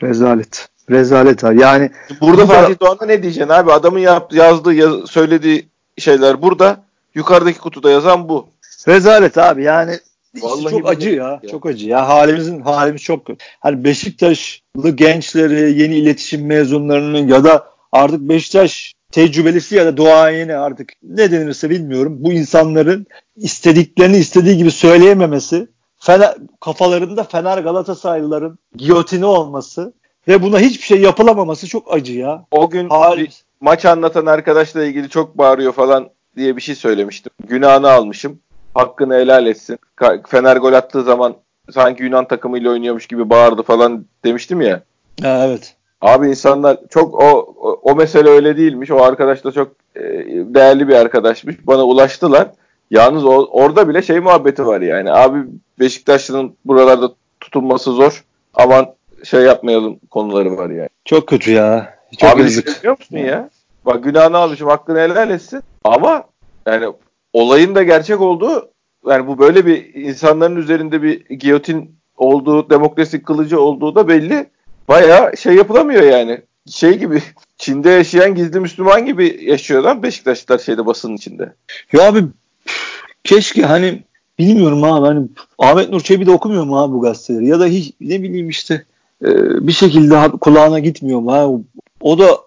Speaker 2: Rezalet. Rezalet abi. Yani
Speaker 1: burada bu Fatih Doğan'da ne diyeceksin abi? Adamın yaptığı, yazdığı, yaz, söylediği şeyler burada. Yukarıdaki kutuda yazan bu.
Speaker 2: Rezalet abi. Yani Vallahi çok acı ya, ya. Çok acı ya. Halimizin halimiz çok kötü. Hani Beşiktaşlı gençleri, yeni iletişim mezunlarının ya da artık Beşiktaş tecrübelisi ya da duayeni artık ne denirse bilmiyorum. Bu insanların istediklerini istediği gibi söyleyememesi, Fener, kafalarında Fener Galatasaraylıların giyotini olması ve buna hiçbir şey yapılamaması çok acı ya.
Speaker 1: O gün maç anlatan arkadaşla ilgili çok bağırıyor falan diye bir şey söylemiştim. Günahını almışım hakkını helal etsin. Fener gol attığı zaman sanki Yunan takımıyla oynuyormuş gibi bağırdı falan demiştim ya.
Speaker 2: Ha, evet.
Speaker 1: Abi insanlar çok o, o, o mesele öyle değilmiş. O arkadaş da çok e, değerli bir arkadaşmış. Bana ulaştılar. Yalnız o, orada bile şey muhabbeti var yani. Abi Beşiktaşlı'nın buralarda tutunması zor. Aman şey yapmayalım konuları var yani.
Speaker 2: Çok kötü ya.
Speaker 1: Çok Abi yazık. biliyor musun ya? Bak günahını almışım hakkını helal etsin. Ama yani olayın da gerçek olduğu yani bu böyle bir insanların üzerinde bir giyotin olduğu, demokrasi kılıcı olduğu da belli. Bayağı şey yapılamıyor yani. Şey gibi Çin'de yaşayan gizli Müslüman gibi yaşıyorlar Beşiktaşlılar şeyde basının içinde.
Speaker 2: Ya abi keşke hani bilmiyorum abi hani Ahmet Nur Çebi de okumuyor mu abi bu gazeteleri ya da hiç ne bileyim işte e, bir şekilde kulağına gitmiyor mu abi. O da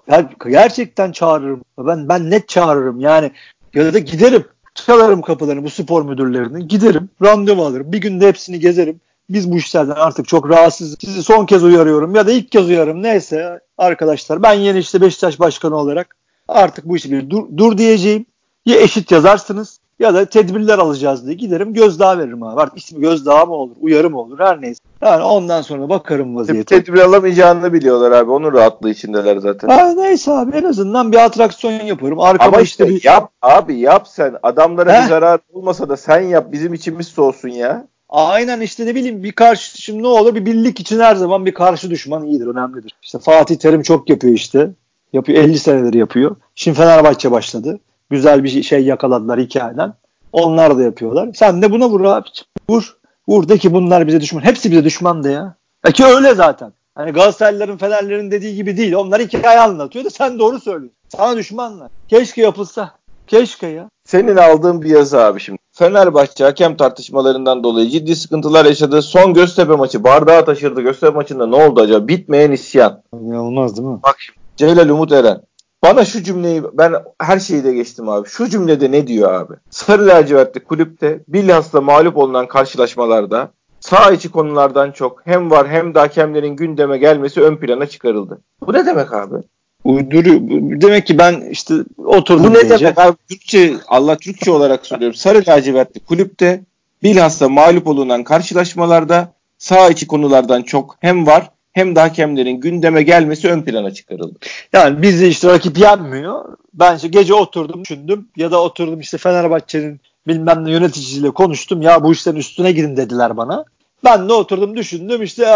Speaker 2: gerçekten çağırırım. Ben ben net çağırırım yani ya da giderim çalarım kapılarını bu spor müdürlerinin. Giderim, randevu alırım. Bir günde hepsini gezerim. Biz bu işlerden artık çok rahatsız. Sizi son kez uyarıyorum ya da ilk kez uyarım. Neyse arkadaşlar ben yeni işte Beşiktaş Başkanı olarak artık bu işi bir dur, dur diyeceğim. Ya eşit yazarsınız ya da tedbirler alacağız diye giderim gözdağı veririm abi. Artık ismi gözdağı mı olur, uyarı mı olur her neyse. Yani ondan sonra bakarım vaziyete.
Speaker 1: Tedbir alamayacağını biliyorlar abi. Onun rahatlığı içindeler zaten.
Speaker 2: Ha, neyse abi en azından bir atraksiyon yaparım.
Speaker 1: Arkama Ama işte, bir... yap abi yap sen. Adamlara bir zarar olmasa da sen yap. Bizim içimiz soğusun ya.
Speaker 2: Aynen işte ne bileyim bir karşı şimdi ne olur bir birlik için her zaman bir karşı düşman iyidir önemlidir. İşte Fatih Terim çok yapıyor işte. Yapıyor 50 senedir yapıyor. Şimdi Fenerbahçe başladı. Güzel bir şey yakaladılar hikayeden. Onlar da yapıyorlar. Sen de buna vur abi. Vur. Vur de ki bunlar bize düşman. Hepsi bize düşman de ya. E ki öyle zaten. Hani Galatasaraylıların, Fenerlerin dediği gibi değil. Onlar hikaye anlatıyor da sen doğru söylüyorsun. Sana düşmanlar. Keşke yapılsa. Keşke ya.
Speaker 1: Senin aldığın bir yazı abi şimdi. Fenerbahçe hakem tartışmalarından dolayı ciddi sıkıntılar yaşadı. Son Göztepe maçı bardağa taşırdı. Göztepe maçında ne oldu acaba? Bitmeyen isyan.
Speaker 2: İnanılmaz değil mi?
Speaker 1: Bak şimdi. Celal Umut Eren. Bana şu cümleyi ben her şeyi de geçtim abi. Şu cümlede ne diyor abi? Sarı lacivertli kulüpte bilhassa mağlup olunan karşılaşmalarda sağ içi konulardan çok hem var hem de hakemlerin gündeme gelmesi ön plana çıkarıldı. Bu ne demek abi?
Speaker 2: Uyduruyor. Demek ki ben işte oturdum
Speaker 1: Bu ne diyece. demek abi? Türkçe, Allah Türkçe olarak söylüyorum. Sarı lacivertli kulüpte bilhassa mağlup olunan karşılaşmalarda sağ içi konulardan çok hem var hem de hakemlerin gündeme gelmesi ön plana çıkarıldı.
Speaker 2: Yani bizi işte rakip yenmiyor. Ben işte gece oturdum düşündüm ya da oturdum işte Fenerbahçe'nin bilmem ne yöneticisiyle konuştum. Ya bu işlerin üstüne gidin dediler bana. Ben de oturdum düşündüm işte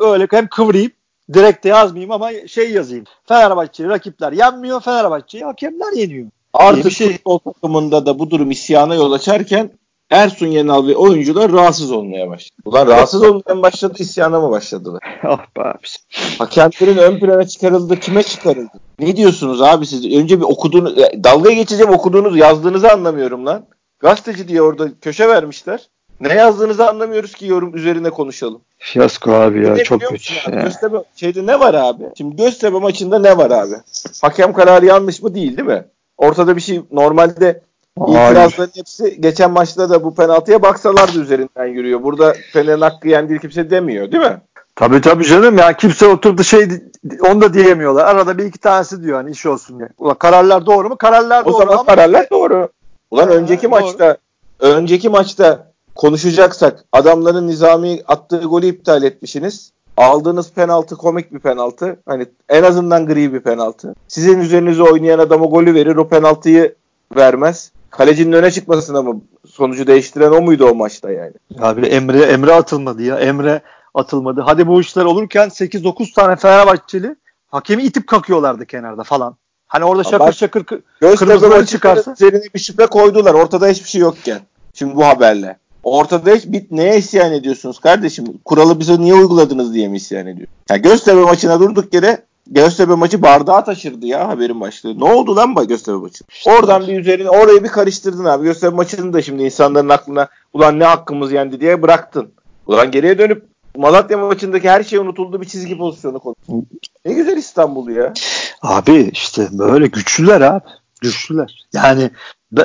Speaker 2: öyle hem kıvrayıp direkt de yazmayayım ama şey yazayım. Fenerbahçe rakipler yenmiyor. Fenerbahçe'yi hakemler yeniyor.
Speaker 1: Artık şey... futbol takımında da bu durum isyana yol açarken Ersun Yenal ve oyuncular rahatsız olmaya başladı. Ulan rahatsız olmaya başladı isyana mı başladılar?
Speaker 2: ah be abi.
Speaker 1: Hakemlerin ön plana çıkarıldı. Kime çıkarıldı? Ne diyorsunuz abi siz? Önce bir okuduğunuz, dalgaya geçeceğim okuduğunuz, yazdığınızı anlamıyorum lan. Gazeteci diye orada köşe vermişler. Ne yazdığınızı anlamıyoruz ki yorum üzerine konuşalım.
Speaker 2: Fiyasko abi ya çok kötü.
Speaker 1: Abi? Göztepe şeyde ne var abi? Şimdi Göztepe maçında ne var abi? Hakem kararı yanlış mı değil değil mi? Ortada bir şey normalde İtirazların hepsi geçen maçta da bu penaltıya baksalardı üzerinden yürüyor. Burada Fener'in hakkı yendi kimse demiyor değil mi?
Speaker 2: Tabii tabii canım ya kimse oturdu şey onu da diyemiyorlar. Arada bir iki tanesi diyor hani iş olsun diye. Ulan kararlar doğru mu? Kararlar
Speaker 1: o
Speaker 2: doğru
Speaker 1: zaman ama... kararlar doğru. Ulan önceki doğru. maçta önceki maçta konuşacaksak adamların Nizami attığı golü iptal etmişsiniz. Aldığınız penaltı komik bir penaltı. Hani en azından gri bir penaltı. Sizin üzerinize oynayan adama golü verir o penaltıyı vermez. Kalecinin öne çıkmasına mı sonucu değiştiren o muydu o maçta yani?
Speaker 2: Abi Emre Emre atılmadı ya. Emre atılmadı. Hadi bu işler olurken 8-9 tane Fenerbahçeli hakemi itip kakıyorlardı kenarda falan. Hani orada şakır şakır kırmızıları çıkarsa.
Speaker 1: Üzerine bir şüphe koydular. Ortada hiçbir şey yokken. Şimdi bu haberle. Ortada hiç bit neye isyan ediyorsunuz kardeşim? Kuralı bize niye uyguladınız diye mi isyan ediyor? Ya Göztepe maçına durduk yere Göztepe maçı bardağa taşırdı ya haberin başlığı. Ne oldu lan bu Göztepe maçı? Oradan bir üzerine orayı bir karıştırdın abi. Göztepe maçını da şimdi insanların aklına ulan ne hakkımız yendi diye bıraktın. Ulan geriye dönüp Malatya maçındaki her şey unutuldu bir çizgi pozisyonu konuştun. Ne güzel İstanbul ya.
Speaker 2: Abi işte böyle güçlüler abi. Güçlüler. Yani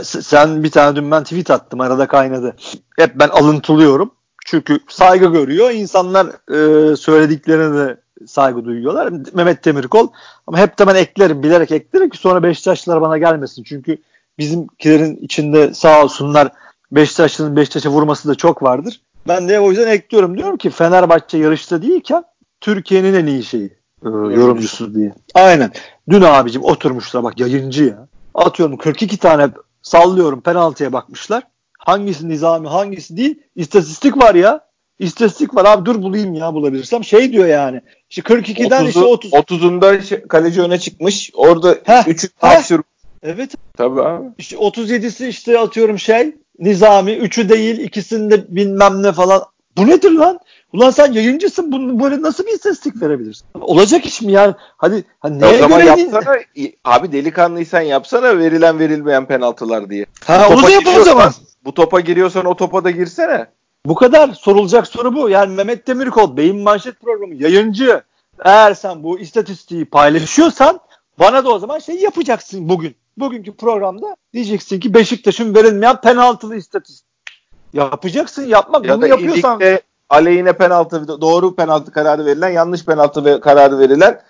Speaker 2: sen bir tane dün ben tweet attım arada kaynadı. Hep ben alıntılıyorum. Çünkü saygı görüyor. İnsanlar e, söylediklerine de saygı duyuyorlar. Mehmet Demirkol ama hep de ben eklerim bilerek eklerim ki sonra Beşiktaşlılar bana gelmesin. Çünkü bizimkilerin içinde sağ olsunlar Beşiktaşlı'nın Beşiktaş'a vurması da çok vardır. Ben de o yüzden ekliyorum. Diyorum ki Fenerbahçe yarışta değilken Türkiye'nin en iyi şeyi e, yorumcusu diye. Aynen. Dün abicim oturmuşlar bak yayıncı ya. Atıyorum 42 tane sallıyorum penaltıya bakmışlar. Hangisi nizami hangisi değil. İstatistik var ya. İstatistik var abi dur bulayım ya bulabilirsem. Şey diyor yani. İşte 42'den 30'u, işte 30.
Speaker 1: 30'unda şey, kaleci öne çıkmış. Orada 3'ü
Speaker 2: hapşır. Evet.
Speaker 1: Tabii abi.
Speaker 2: İşte 37'si işte atıyorum şey Nizami. 3'ü değil ikisinde bilmem ne falan. Bu nedir lan? Ulan sen yayıncısın. Bunu böyle nasıl bir istatistik verebilirsin? Olacak iş mi yani? Hadi hani
Speaker 1: neye o zaman göre yapsana. Değil? Abi delikanlıysan yapsana verilen verilmeyen penaltılar diye.
Speaker 2: Ha onu da yap o zaman.
Speaker 1: Bu topa giriyorsan o topa da girsene.
Speaker 2: Bu kadar sorulacak soru bu. Yani Mehmet Demirkol Beyin Manşet programı yayıncı. Eğer sen bu istatistiği paylaşıyorsan bana da o zaman şey yapacaksın bugün. Bugünkü programda diyeceksin ki Beşiktaş'ın verilmeyen penaltılı istatistik. Yapacaksın yapmak ya bunu yapıyorsan.
Speaker 1: aleyhine penaltı doğru penaltı kararı verilen yanlış penaltı kararı verilen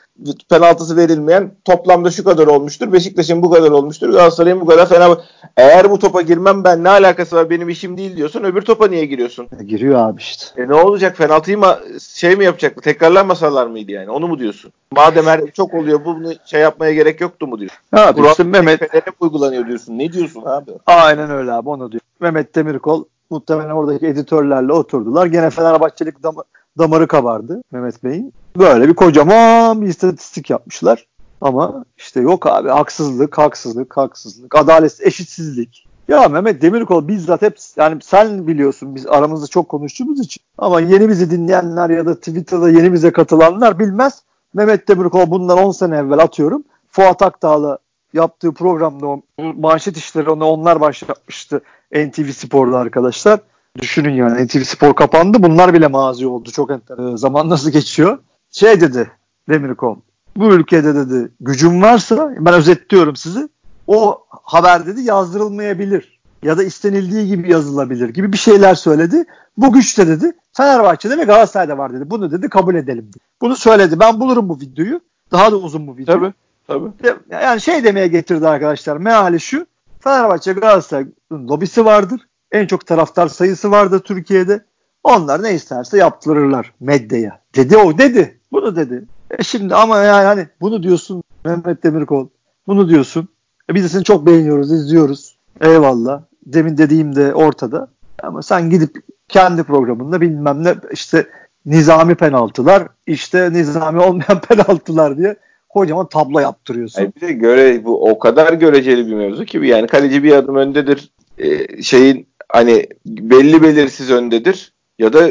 Speaker 1: penaltısı verilmeyen toplamda şu kadar olmuştur. Beşiktaş'ın bu kadar olmuştur. Galatasaray'ın bu kadar fena. Eğer bu topa girmem ben ne alakası var benim işim değil diyorsun. Öbür topa niye giriyorsun?
Speaker 2: E, giriyor abi işte.
Speaker 1: E ne olacak? Penaltıyı mı şey mi yapacak? Tekrarlanmasalar mıydı yani? Onu mu diyorsun? Madem her çok oluyor bunu şey yapmaya gerek yoktu mu diyorsun?
Speaker 2: Abi Kural işte Mehmet
Speaker 1: uygulanıyor diyorsun. Ne diyorsun abi?
Speaker 2: Aynen öyle abi onu diyor. Mehmet Demirkol muhtemelen oradaki editörlerle oturdular. Gene Fenerbahçelik dam damarı kabardı Mehmet Bey'in. Böyle bir kocaman bir istatistik yapmışlar. Ama işte yok abi haksızlık, haksızlık, haksızlık, adalet, eşitsizlik. Ya Mehmet Demirkol bizzat hep yani sen biliyorsun biz aramızda çok konuştuğumuz için ama yeni bizi dinleyenler ya da Twitter'da yeni bize katılanlar bilmez. Mehmet Demirkol bundan 10 sene evvel atıyorum. Fuat Akdağ'la yaptığı programda o manşet işleri onu onlar başlatmıştı NTV Spor'da arkadaşlar. Düşünün yani NTV Spor kapandı. Bunlar bile mazi oldu. Çok enter. Ee, zaman nasıl geçiyor? Şey dedi Demirkol. bu ülkede dedi gücüm varsa ben özetliyorum sizi o haber dedi yazdırılmayabilir ya da istenildiği gibi yazılabilir gibi bir şeyler söyledi. Bu güçte dedi Fenerbahçe'de ve Galatasaray'da var dedi. Bunu dedi kabul edelim dedi. Bunu söyledi. Ben bulurum bu videoyu. Daha da uzun bu video.
Speaker 1: Tabii. Tabii.
Speaker 2: Yani şey demeye getirdi arkadaşlar. Meali şu. Fenerbahçe Galatasaray'ın lobisi vardır. En çok taraftar sayısı vardır Türkiye'de. Onlar ne isterse yaptırırlar medyaya. Dedi o dedi. Bunu dedi. E şimdi ama yani hani bunu diyorsun Mehmet Demirkol. Bunu diyorsun. E biz de seni çok beğeniyoruz, izliyoruz. Eyvallah. Demin dediğim de ortada. Ama sen gidip kendi programında bilmem ne işte nizami penaltılar, işte nizami olmayan penaltılar diye kocaman tablo yaptırıyorsun.
Speaker 1: Hayır, bir de göre bu o kadar göreceli bir mevzu ki yani kaleci bir adım öndedir. Ee, şeyin hani belli belirsiz öndedir ya da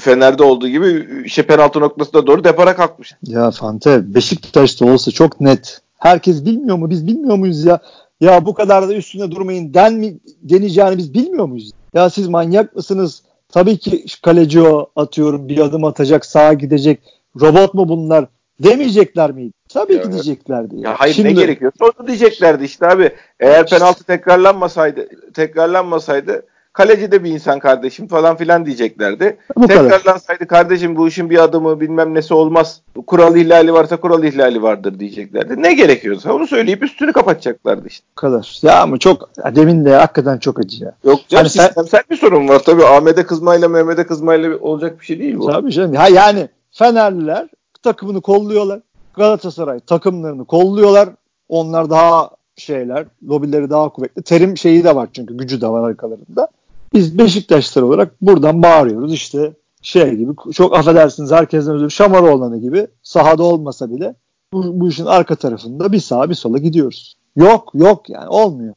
Speaker 1: Fener'de olduğu gibi işte penaltı noktasına doğru depara kalkmış.
Speaker 2: Ya Fante Beşiktaş'ta olsa çok net. Herkes bilmiyor mu? Biz bilmiyor muyuz ya? Ya bu kadar da üstüne durmayın den mi deneyeceğini biz bilmiyor muyuz? Ya siz manyak mısınız? Tabii ki kaleci o atıyorum bir adım atacak sağa gidecek. Robot mu bunlar? Demeyecekler miydi? Tabii evet. ki diyeceklerdi.
Speaker 1: Ya hayır Şimdi, ne gerekiyor? Onu diyeceklerdi işte abi. Eğer penaltı tekrarlanmasaydı tekrarlanmasaydı kaleci de bir insan kardeşim falan filan diyeceklerdi. Bu Tekrarlansaydı kadar. kardeşim bu işin bir adımı bilmem nesi olmaz. Kural ihlali varsa kural ihlali vardır diyeceklerdi. Ne gerekiyorsa onu söyleyip üstünü kapatacaklardı işte.
Speaker 2: Bu kadar. Ya ama çok demin de hakikaten çok acı ya.
Speaker 1: Yok canım hani sen, sistemsel bir sorun var tabii. Ahmet'e kızmayla Mehmet'e kızmayla olacak bir şey değil bu.
Speaker 2: Tabii canım. Ha yani Fenerliler takımını kolluyorlar. Galatasaray takımlarını kolluyorlar. Onlar daha şeyler, lobileri daha kuvvetli. Terim şeyi de var çünkü gücü de var arkalarında. Biz Beşiktaşlar olarak buradan bağırıyoruz işte şey gibi çok affedersiniz herkesten özür Şamaroğlan'ı gibi sahada olmasa bile bu, bu işin arka tarafında bir sağa bir sola gidiyoruz. Yok yok yani olmuyor.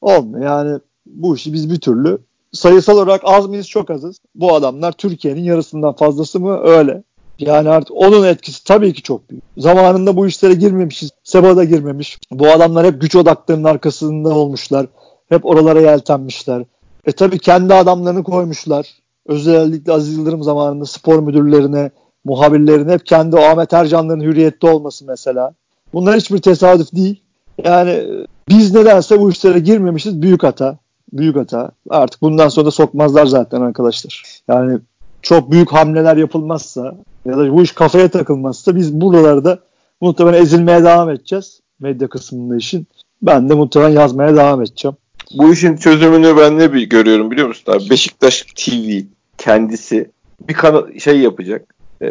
Speaker 2: Olmuyor yani bu işi biz bir türlü sayısal olarak az mıyız çok azız. Bu adamlar Türkiye'nin yarısından fazlası mı öyle. Yani artık onun etkisi tabii ki çok büyük. Zamanında bu işlere girmemişiz. Seba'da girmemiş. Bu adamlar hep güç odaklarının arkasında olmuşlar. Hep oralara yeltenmişler. E tabii kendi adamlarını koymuşlar. Özellikle Aziz Yıldırım zamanında spor müdürlerine, muhabirlerine hep kendi o Ahmet Ercanların hürriyette olması mesela. Bunlar hiçbir tesadüf değil. Yani biz nedense bu işlere girmemişiz. Büyük hata. Büyük hata. Artık bundan sonra da sokmazlar zaten arkadaşlar. Yani çok büyük hamleler yapılmazsa ya da bu iş kafaya takılmazsa biz buralarda muhtemelen ezilmeye devam edeceğiz. Medya kısmında işin. Ben de muhtemelen yazmaya devam edeceğim
Speaker 1: bu işin çözümünü ben ne bir görüyorum biliyor musun abi? Beşiktaş TV kendisi bir kanal şey yapacak. E,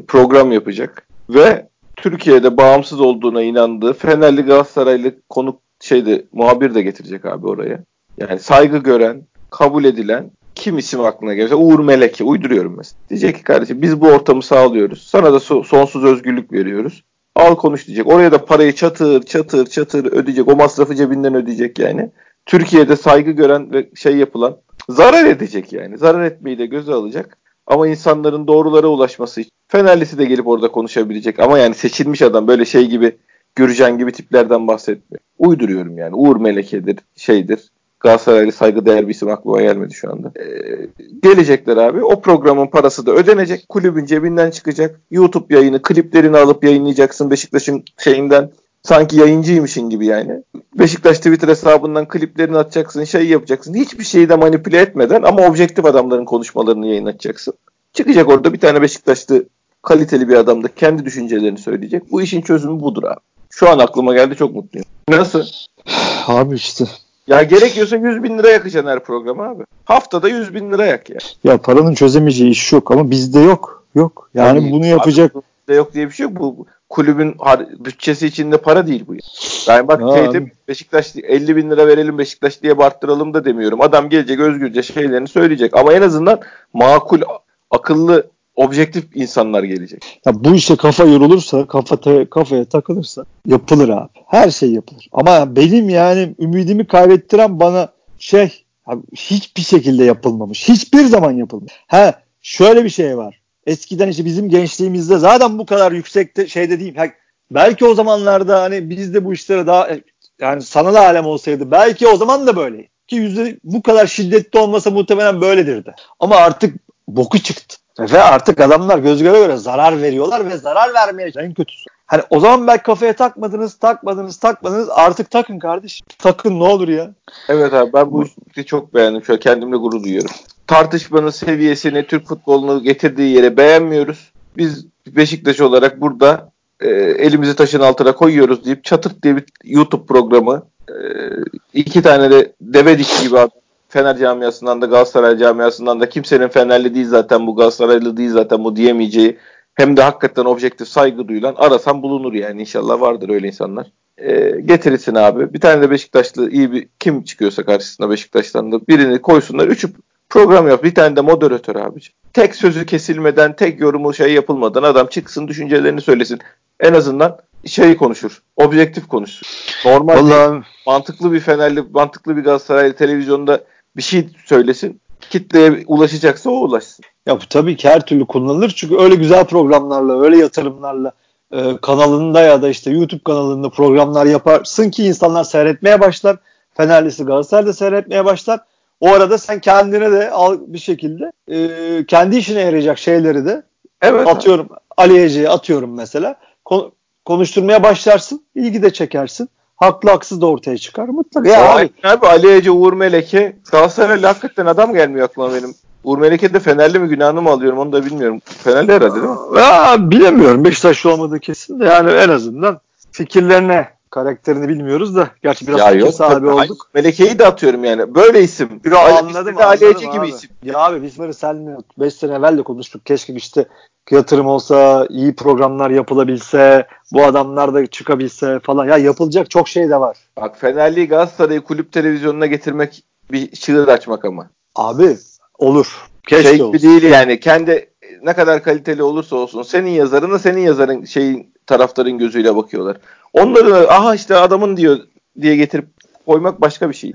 Speaker 1: program yapacak ve Türkiye'de bağımsız olduğuna inandığı Fenerli Galatasaraylı konuk şeyde muhabir de getirecek abi oraya. Yani saygı gören, kabul edilen kim isim aklına gelirse Uğur Meleke uyduruyorum mesela. Diyecek ki kardeşim biz bu ortamı sağlıyoruz. Sana da so- sonsuz özgürlük veriyoruz. Al konuş diyecek. Oraya da parayı çatır çatır çatır ödeyecek. O masrafı cebinden ödeyecek yani. Türkiye'de saygı gören ve şey yapılan zarar edecek yani. Zarar etmeyi de göze alacak. Ama insanların doğrulara ulaşması için Fenerlisi de gelip orada konuşabilecek. Ama yani seçilmiş adam böyle şey gibi Gürcan gibi tiplerden bahsetmiyor. Uyduruyorum yani. Uğur Meleke'dir, şeydir. Galatasaraylı saygıdeğer bir isim aklıma gelmedi şu anda. Ee, gelecekler abi. O programın parası da ödenecek. Kulübün cebinden çıkacak. YouTube yayını, kliplerini alıp yayınlayacaksın Beşiktaş'ın şeyinden sanki yayıncıymışın gibi yani. Beşiktaş Twitter hesabından kliplerini atacaksın, şey yapacaksın. Hiçbir şeyi de manipüle etmeden ama objektif adamların konuşmalarını yayınlatacaksın. Çıkacak orada bir tane Beşiktaşlı kaliteli bir adam da kendi düşüncelerini söyleyecek. Bu işin çözümü budur abi. Şu an aklıma geldi çok mutluyum. Nasıl?
Speaker 2: Abi işte.
Speaker 1: Ya gerekiyorsa 100 bin lira yakacaksın her programa abi. Haftada 100 bin lira yak ya.
Speaker 2: Ya paranın çözemeyeceği iş yok ama bizde yok. Yok. Yani, yani bunu yapacak.
Speaker 1: Bizde yok diye bir şey yok. Bu kulübün bütçesi içinde para değil bu. Yani bak şeyde Beşiktaş 50 bin lira verelim Beşiktaş diye barttıralım da demiyorum. Adam gelecek özgürce şeylerini söyleyecek. Ama en azından makul, akıllı, objektif insanlar gelecek.
Speaker 2: Ya bu işe kafa yorulursa, kafa kafaya takılırsa yapılır abi. Her şey yapılır. Ama benim yani ümidimi kaybettiren bana şey hiçbir şekilde yapılmamış. Hiçbir zaman yapılmamış. Ha şöyle bir şey var eskiden işte bizim gençliğimizde zaten bu kadar yüksekte şeyde diyeyim. Belki o zamanlarda hani biz de bu işlere daha yani sanal alem olsaydı belki o zaman da böyle. Ki yüzde bu kadar şiddetli olmasa muhtemelen böyledir de. Ama artık boku çıktı. Ve artık adamlar göz göre göre zarar veriyorlar ve zarar vermeye en kötüsü. Hani o zaman belki kafaya takmadınız, takmadınız, takmadınız. Artık takın kardeş. Takın ne olur ya.
Speaker 1: Evet abi ben bu işi çok beğendim. An kendimle gurur duyuyorum. Tartışmanın seviyesini, Türk futbolunu getirdiği yere beğenmiyoruz. Biz Beşiktaş olarak burada e, elimizi taşın altına koyuyoruz deyip çatırt diye bir YouTube programı e, iki tane de devedik gibi adam. Fener camiasından da Galatasaray camiasından da kimsenin Fenerli değil zaten bu Galatasaraylı değil zaten bu diyemeyeceği hem de hakikaten objektif saygı duyulan arasam bulunur yani inşallah vardır öyle insanlar. E, getirirsin abi. Bir tane de Beşiktaşlı iyi bir kim çıkıyorsa karşısına Beşiktaş'tan da birini koysunlar. Üçü program yap. Bir tane de moderatör abici. Tek sözü kesilmeden, tek yorumu şey yapılmadan adam çıksın düşüncelerini söylesin. En azından şeyi konuşur. Objektif konuşur. Normal Vallahi... Mantıklı bir Fenerli, mantıklı bir Galatasaraylı televizyonda bir şey söylesin. Kitleye ulaşacaksa o ulaşsın.
Speaker 2: Ya bu tabii ki her türlü kullanılır. Çünkü öyle güzel programlarla, öyle yatırımlarla e, kanalında ya da işte YouTube kanalında programlar yaparsın ki insanlar seyretmeye başlar. Fenerlisi Galatasaray'da seyretmeye başlar. O arada sen kendine de al bir şekilde e, kendi işine yarayacak şeyleri de evet, atıyorum Ali Ece'ye atıyorum mesela. Kon- konuşturmaya başlarsın. ilgi de çekersin. Haklı haksız da ortaya çıkar mutlaka.
Speaker 1: Ya, ya abi, abi Ali Ece, Uğur Meleke Galatasaray'la hakikaten adam gelmiyor aklıma benim. Uğur Meleke de Fenerli mi günahını mı alıyorum onu da bilmiyorum. Fenerli herhalde değil mi?
Speaker 2: Ya, bilemiyorum. Beşiktaşlı olmadığı kesin de yani en azından fikirlerine karakterini bilmiyoruz da. Gerçi biraz
Speaker 1: ya yok, sahibi tabii, olduk. Meleke'yi de atıyorum yani. Böyle isim.
Speaker 2: Yo, anladım. Ali Ece gibi isim. Ya abi biz böyle seninle 5 sene evvel de konuştuk. Keşke işte yatırım olsa, iyi programlar yapılabilse, bu adamlar da çıkabilse falan. Ya yapılacak çok şey de var.
Speaker 1: Bak Fenerli Galatasaray'ı kulüp televizyonuna getirmek bir çığır açmak ama.
Speaker 2: Abi olur.
Speaker 1: Keşke şey olsun. değil yani. Kendi ne kadar kaliteli olursa olsun senin yazarına senin yazarın şeyin taraftarın gözüyle bakıyorlar. Onları aha işte adamın diyor diye getirip koymak başka bir şey.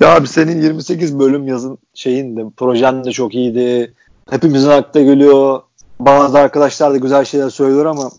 Speaker 2: Ya abi senin 28 bölüm yazın şeyin de projen de çok iyiydi. Hepimizin akla geliyor. Bazı arkadaşlar da güzel şeyler söylüyor ama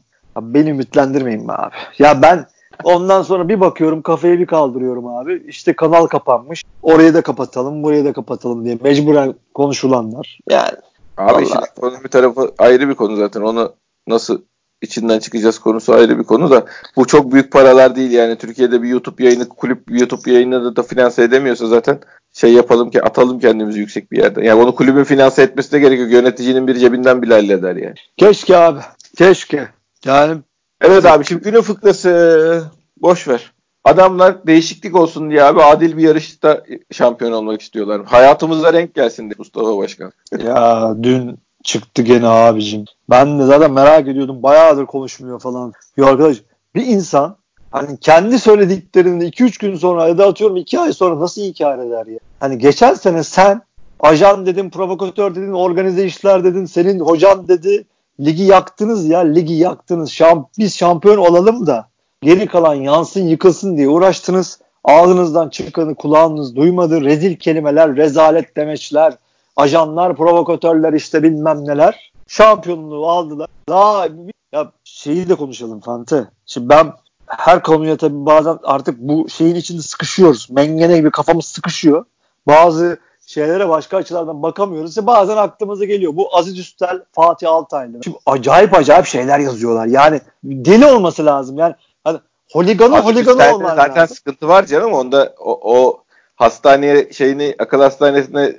Speaker 2: beni ümitlendirmeyin be abi. Ya ben ondan sonra bir bakıyorum kafayı bir kaldırıyorum abi. İşte kanal kapanmış. Orayı da kapatalım, burayı da kapatalım diye mecburen konuşulanlar. Yani
Speaker 1: Abi şimdi onun bir tarafı ayrı bir konu zaten. Onu nasıl içinden çıkacağız konusu ayrı bir konu da bu çok büyük paralar değil yani Türkiye'de bir YouTube yayını kulüp YouTube yayını da finanse edemiyorsa zaten şey yapalım ki atalım kendimizi yüksek bir yerden. Yani onu kulübün finanse etmesi de gerekiyor. Yöneticinin bir cebinden bile halleder yani.
Speaker 2: Keşke abi. Keşke. Yani
Speaker 1: Evet abi şimdi günün fıkrası boş ver. Adamlar değişiklik olsun diye abi adil bir yarışta şampiyon olmak istiyorlar. Hayatımıza renk gelsin diye Mustafa Başkan.
Speaker 2: Ya dün çıktı gene abicim. Ben de zaten merak ediyordum. Bayağıdır konuşmuyor falan. Ya arkadaş bir insan hani kendi söylediklerini 2-3 gün sonra ya da atıyorum 2 ay sonra nasıl inkar eder ya? Hani geçen sene sen ajan dedin, provokatör dedin, organize işler dedin, senin hocan dedi. Ligi yaktınız ya, ligi yaktınız. Şamp biz şampiyon olalım da geri kalan yansın yıkılsın diye uğraştınız. Ağzınızdan çıkanı kulağınız duymadı. Rezil kelimeler, rezalet demeçler, ajanlar, provokatörler işte bilmem neler. Şampiyonluğu aldılar. Daha ya şeyi de konuşalım Fante. Şimdi ben her konuya tabii bazen artık bu şeyin içinde sıkışıyoruz. Mengene gibi kafamız sıkışıyor. Bazı şeylere başka açılardan bakamıyoruz. İşte bazen aklımıza geliyor. Bu Aziz Üstel, Fatih Altaylı. Şimdi acayip acayip şeyler yazıyorlar. Yani deli olması lazım. Yani hani holiganı holiganı olmalı.
Speaker 1: Zaten lazım. sıkıntı var canım. Onda o, o hastaneye şeyini akıl hastanesine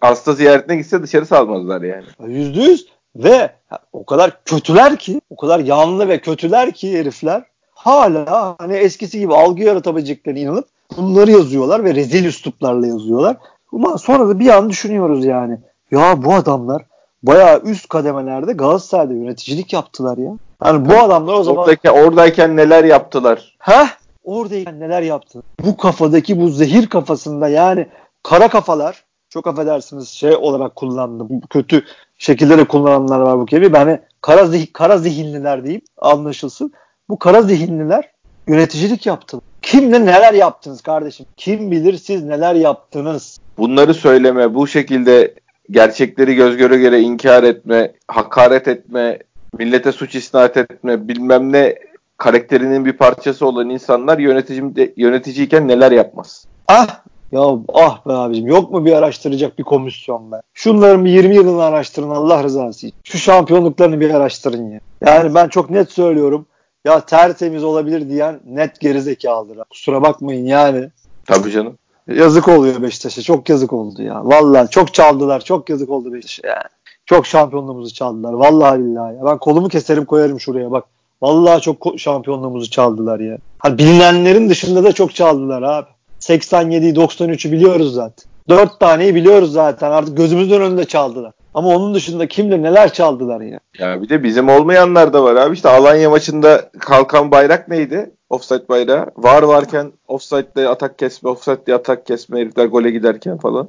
Speaker 1: hasta ziyaretine gitse dışarı salmazlar yani.
Speaker 2: Yüzde yüz ve o kadar kötüler ki o kadar yanlı ve kötüler ki herifler hala hani eskisi gibi algı yaratabileceklerine inanıp bunları yazıyorlar ve rezil üsluplarla yazıyorlar. Ama sonra da bir an düşünüyoruz yani. Ya bu adamlar bayağı üst kademelerde Galatasaray'da yöneticilik yaptılar ya. Yani bu adamlar o zaman...
Speaker 1: Oradayken, oradayken neler yaptılar?
Speaker 2: Ha? Oradayken neler yaptı? Bu kafadaki bu zehir kafasında yani kara kafalar çok affedersiniz şey olarak kullandım. Kötü şekillere kullananlar var bu kelimeyi. Ben hani kara, zih kara zihinliler diyeyim anlaşılsın. Bu kara zihinliler yöneticilik yaptılar. Kimle neler yaptınız kardeşim? Kim bilir siz neler yaptınız?
Speaker 1: Bunları söyleme, bu şekilde gerçekleri göz göre göre inkar etme, hakaret etme, millete suç isnat etme, bilmem ne karakterinin bir parçası olan insanlar yönetici, yöneticiyken neler yapmaz?
Speaker 2: Ah ya ah be abicim yok mu bir araştıracak bir komisyon be? Şunların bir 20 yılını araştırın Allah rızası için. Şu şampiyonluklarını bir araştırın ya. Yani ben çok net söylüyorum. Ya tertemiz olabilir diyen net gerizekalıdır. Kusura bakmayın yani.
Speaker 1: Tabii canım.
Speaker 2: Yazık oluyor Beşiktaş'a. Çok yazık oldu ya. Vallahi çok çaldılar. Çok yazık oldu Beşiktaş'a yani. Çok şampiyonluğumuzu çaldılar. Vallahi billahi. Ya. Ben kolumu keserim koyarım şuraya bak. Vallahi çok şampiyonluğumuzu çaldılar ya. Hani bilinenlerin dışında da çok çaldılar abi. 87'yi 93'ü biliyoruz zaten. 4 taneyi biliyoruz zaten. Artık gözümüzün önünde çaldılar. Ama onun dışında kimle neler çaldılar ya.
Speaker 1: Ya bir de bizim olmayanlar da var abi. İşte Alanya maçında kalkan bayrak neydi? Offside bayrağı. Var varken offside'de atak kesme, offside'de atak kesme herifler gole giderken falan.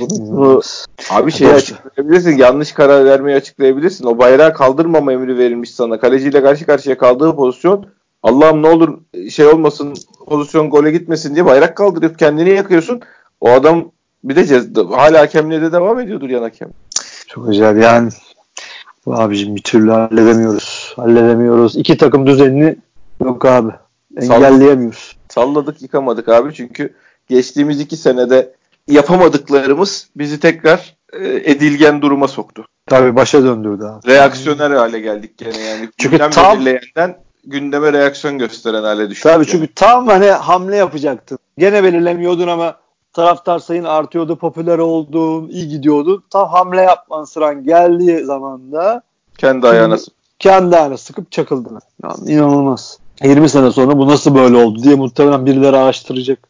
Speaker 1: Bu, abi şeyi açıklayabilirsin. Yanlış karar vermeyi açıklayabilirsin. O bayrağı kaldırmama emri verilmiş sana. Kaleciyle karşı karşıya kaldığı pozisyon Allah'ım ne olur şey olmasın pozisyon gole gitmesin diye bayrak kaldırıp kendini yakıyorsun. O adam bir de cez- hala hakemliğe de devam ediyordur yan hakem.
Speaker 2: Çok güzel yani. Bu abicim bir türlü halledemiyoruz. Halledemiyoruz. İki takım düzenini yok abi. Engelleyemiyoruz.
Speaker 1: Salladık yıkamadık abi çünkü geçtiğimiz iki senede yapamadıklarımız bizi tekrar e, edilgen duruma soktu.
Speaker 2: Tabii başa döndürdü abi.
Speaker 1: Reaksiyoner hale geldik gene yani. Çünkü Gündem tam belirleyenden gündeme reaksiyon gösteren hale düştük.
Speaker 2: Tabii yani. çünkü tam hani hamle yapacaktın. Gene belirlemiyordun ama taraftar sayın artıyordu, popüler oldun, iyi gidiyordu. Tam hamle yapman sıran geldiği zaman da
Speaker 1: kendi ayağına
Speaker 2: kendi ayağına sıkıp çakıldın. Yani inanılmaz. 20 sene sonra bu nasıl böyle oldu diye muhtemelen birileri araştıracak.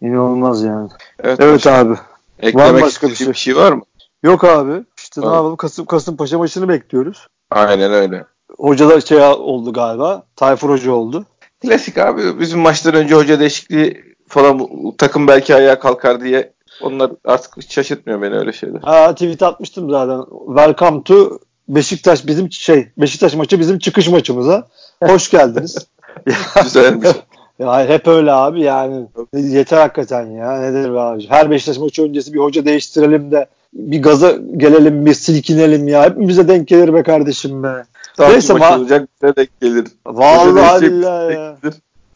Speaker 2: İnanılmaz yani. Evet, evet abi.
Speaker 1: Eklemek var başka bir şey? bir şey var mı?
Speaker 2: Yok abi. İşte ne yapalım Kasım Kasımpaşa maçını bekliyoruz.
Speaker 1: Aynen öyle.
Speaker 2: Hoca da şey oldu galiba. Tayfur Hoca oldu.
Speaker 1: Klasik abi. Bizim maçtan önce hoca değişikliği falan takım belki ayağa kalkar diye onlar artık hiç şaşırtmıyor beni öyle şeyler.
Speaker 2: Ha tweet atmıştım zaten. Welcome to Beşiktaş bizim şey Beşiktaş maçı bizim çıkış maçımıza. Hoş geldiniz.
Speaker 1: Güzelmiş.
Speaker 2: Ya hep öyle abi yani. Yeter hakikaten ya. Nedir be abi? Her Beşiktaş maçı öncesi bir hoca değiştirelim de bir gaza gelelim bir silkinelim ya. Hepimize denk gelir be kardeşim be.
Speaker 1: Tam Neyse ma- olacak bize denk gelir.
Speaker 2: Vallahi billahi ya.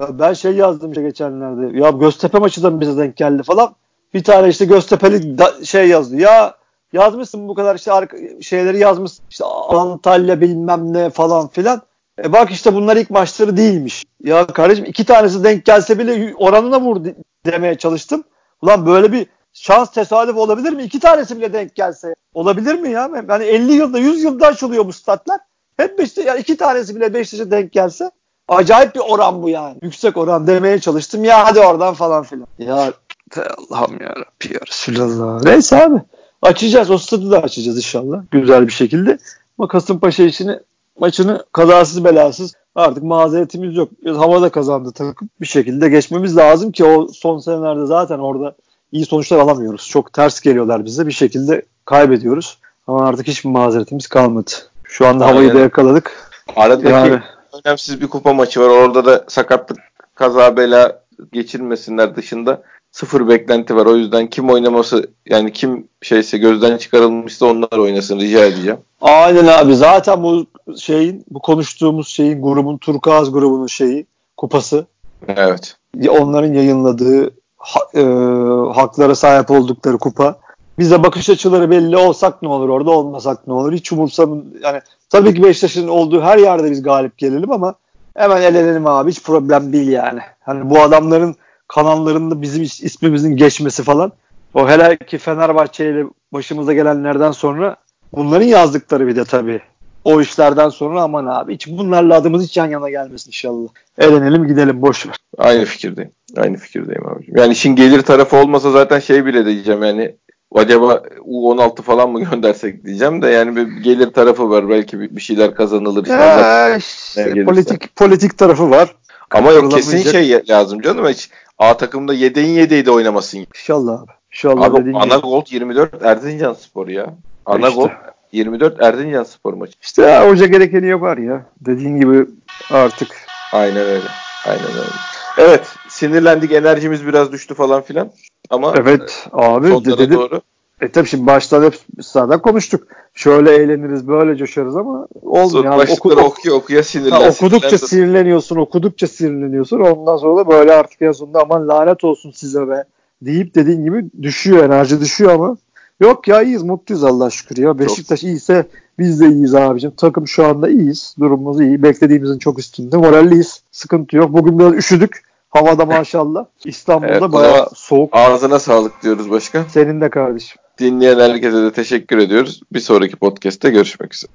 Speaker 2: Ben şey yazdım işte geçenlerde. Ya Göztepe maçı da bize denk geldi falan. Bir tane işte Göztepe'li da, şey yazdı. Ya yazmışsın bu kadar işte şeyleri yazmış. İşte Antalya bilmem ne falan filan. E bak işte bunlar ilk maçları değilmiş. Ya kardeşim iki tanesi denk gelse bile oranına vur demeye çalıştım. Ulan böyle bir şans tesadüf olabilir mi? İki tanesi bile denk gelse. Olabilir mi ya? Yani 50 yılda 100 yılda açılıyor bu statlar. Hep Beşiktaş, yani iki tanesi bile Beşiktaş'a denk gelse acayip bir oran bu yani. Yüksek oran demeye çalıştım. Ya hadi oradan falan filan. Ya Allah'ım ya Rabbi ya Resulallah. Neyse abi. Açacağız. O stadı da açacağız inşallah. Güzel bir şekilde. Ama Kasımpaşa işini maçını kazasız belasız artık mazeretimiz yok. Havada kazandı takım. Bir şekilde geçmemiz lazım ki o son senelerde zaten orada iyi sonuçlar alamıyoruz. Çok ters geliyorlar bize. Bir şekilde kaybediyoruz. Ama artık hiçbir mazeretimiz kalmadı. Şu anda Aynen. havayı da yakaladık.
Speaker 1: Aradaki yani, önemsiz bir kupa maçı var. Orada da sakatlık, kaza bela geçirmesinler dışında sıfır beklenti var. O yüzden kim oynaması yani kim şeyse gözden çıkarılmışsa onlar oynasın rica edeceğim.
Speaker 2: Aynen abi. Zaten bu şeyin bu konuştuğumuz şeyin grubun Turkuaz grubunun şeyi kupası.
Speaker 1: Evet.
Speaker 2: Onların yayınladığı ha, e, haklara sahip oldukları kupa. Bize bakış açıları belli olsak ne olur orada olmasak ne olur hiç umursamın yani tabii ki Beşiktaş'ın olduğu her yerde biz galip gelelim ama hemen elenelim abi hiç problem değil yani. Hani bu adamların kanallarında bizim ismimizin geçmesi falan o hele ki Fenerbahçe ile başımıza gelenlerden sonra bunların yazdıkları bir de tabii o işlerden sonra aman abi hiç bunlarla adımız hiç yan yana gelmesin inşallah. Elenelim gidelim boş ver.
Speaker 1: Aynı fikirdeyim. Aynı fikirdeyim abicim. Yani işin gelir tarafı olmasa zaten şey bile diyeceğim yani acaba U16 falan mı göndersek diyeceğim de yani bir gelir tarafı var. Belki bir, şeyler kazanılır.
Speaker 2: Ee, işte, politik politik tarafı var.
Speaker 1: Ama yok kesin şey lazım canım. Hiç A takımda yedeğin yedeği de oynamasın.
Speaker 2: İnşallah abi. İnşallah
Speaker 1: abi ana gol 24 Erzincan Spor ya. Ana işte. gol 24 Erzincan Spor maçı.
Speaker 2: İşte ya, hoca gerekeni yapar ya. Dediğin gibi artık.
Speaker 1: Aynen öyle. Aynen öyle. Evet sinirlendik enerjimiz biraz düştü falan filan. Ama
Speaker 2: evet abi de dedim. Doğru. E tabi şimdi baştan hep zaten konuştuk. Şöyle eğleniriz, böyle coşarız ama olmuyor.
Speaker 1: Yani oku, okuya okuya sinirlen.
Speaker 2: Ha, okudukça sinirleniyorsun, okudukça sinirleniyorsun. Ondan sonra da böyle artık en sonunda aman lanet olsun size be deyip dediğin gibi düşüyor, enerji düşüyor ama yok ya iyiyiz, mutluyuz Allah şükür ya. Beşiktaş Çok. iyiyse Biz de iyiyiz abicim. Takım şu anda iyiyiz. Durumumuz iyi. Beklediğimizin çok üstünde. Moralliyiz. Sıkıntı yok. Bugün biraz üşüdük. Havada maşallah. İstanbul'da evet, bayağı soğuk.
Speaker 1: Ağzına sağlık diyoruz başkan.
Speaker 2: Senin de kardeşim.
Speaker 1: Dinleyen herkese de teşekkür ediyoruz. Bir sonraki podcast'te görüşmek üzere.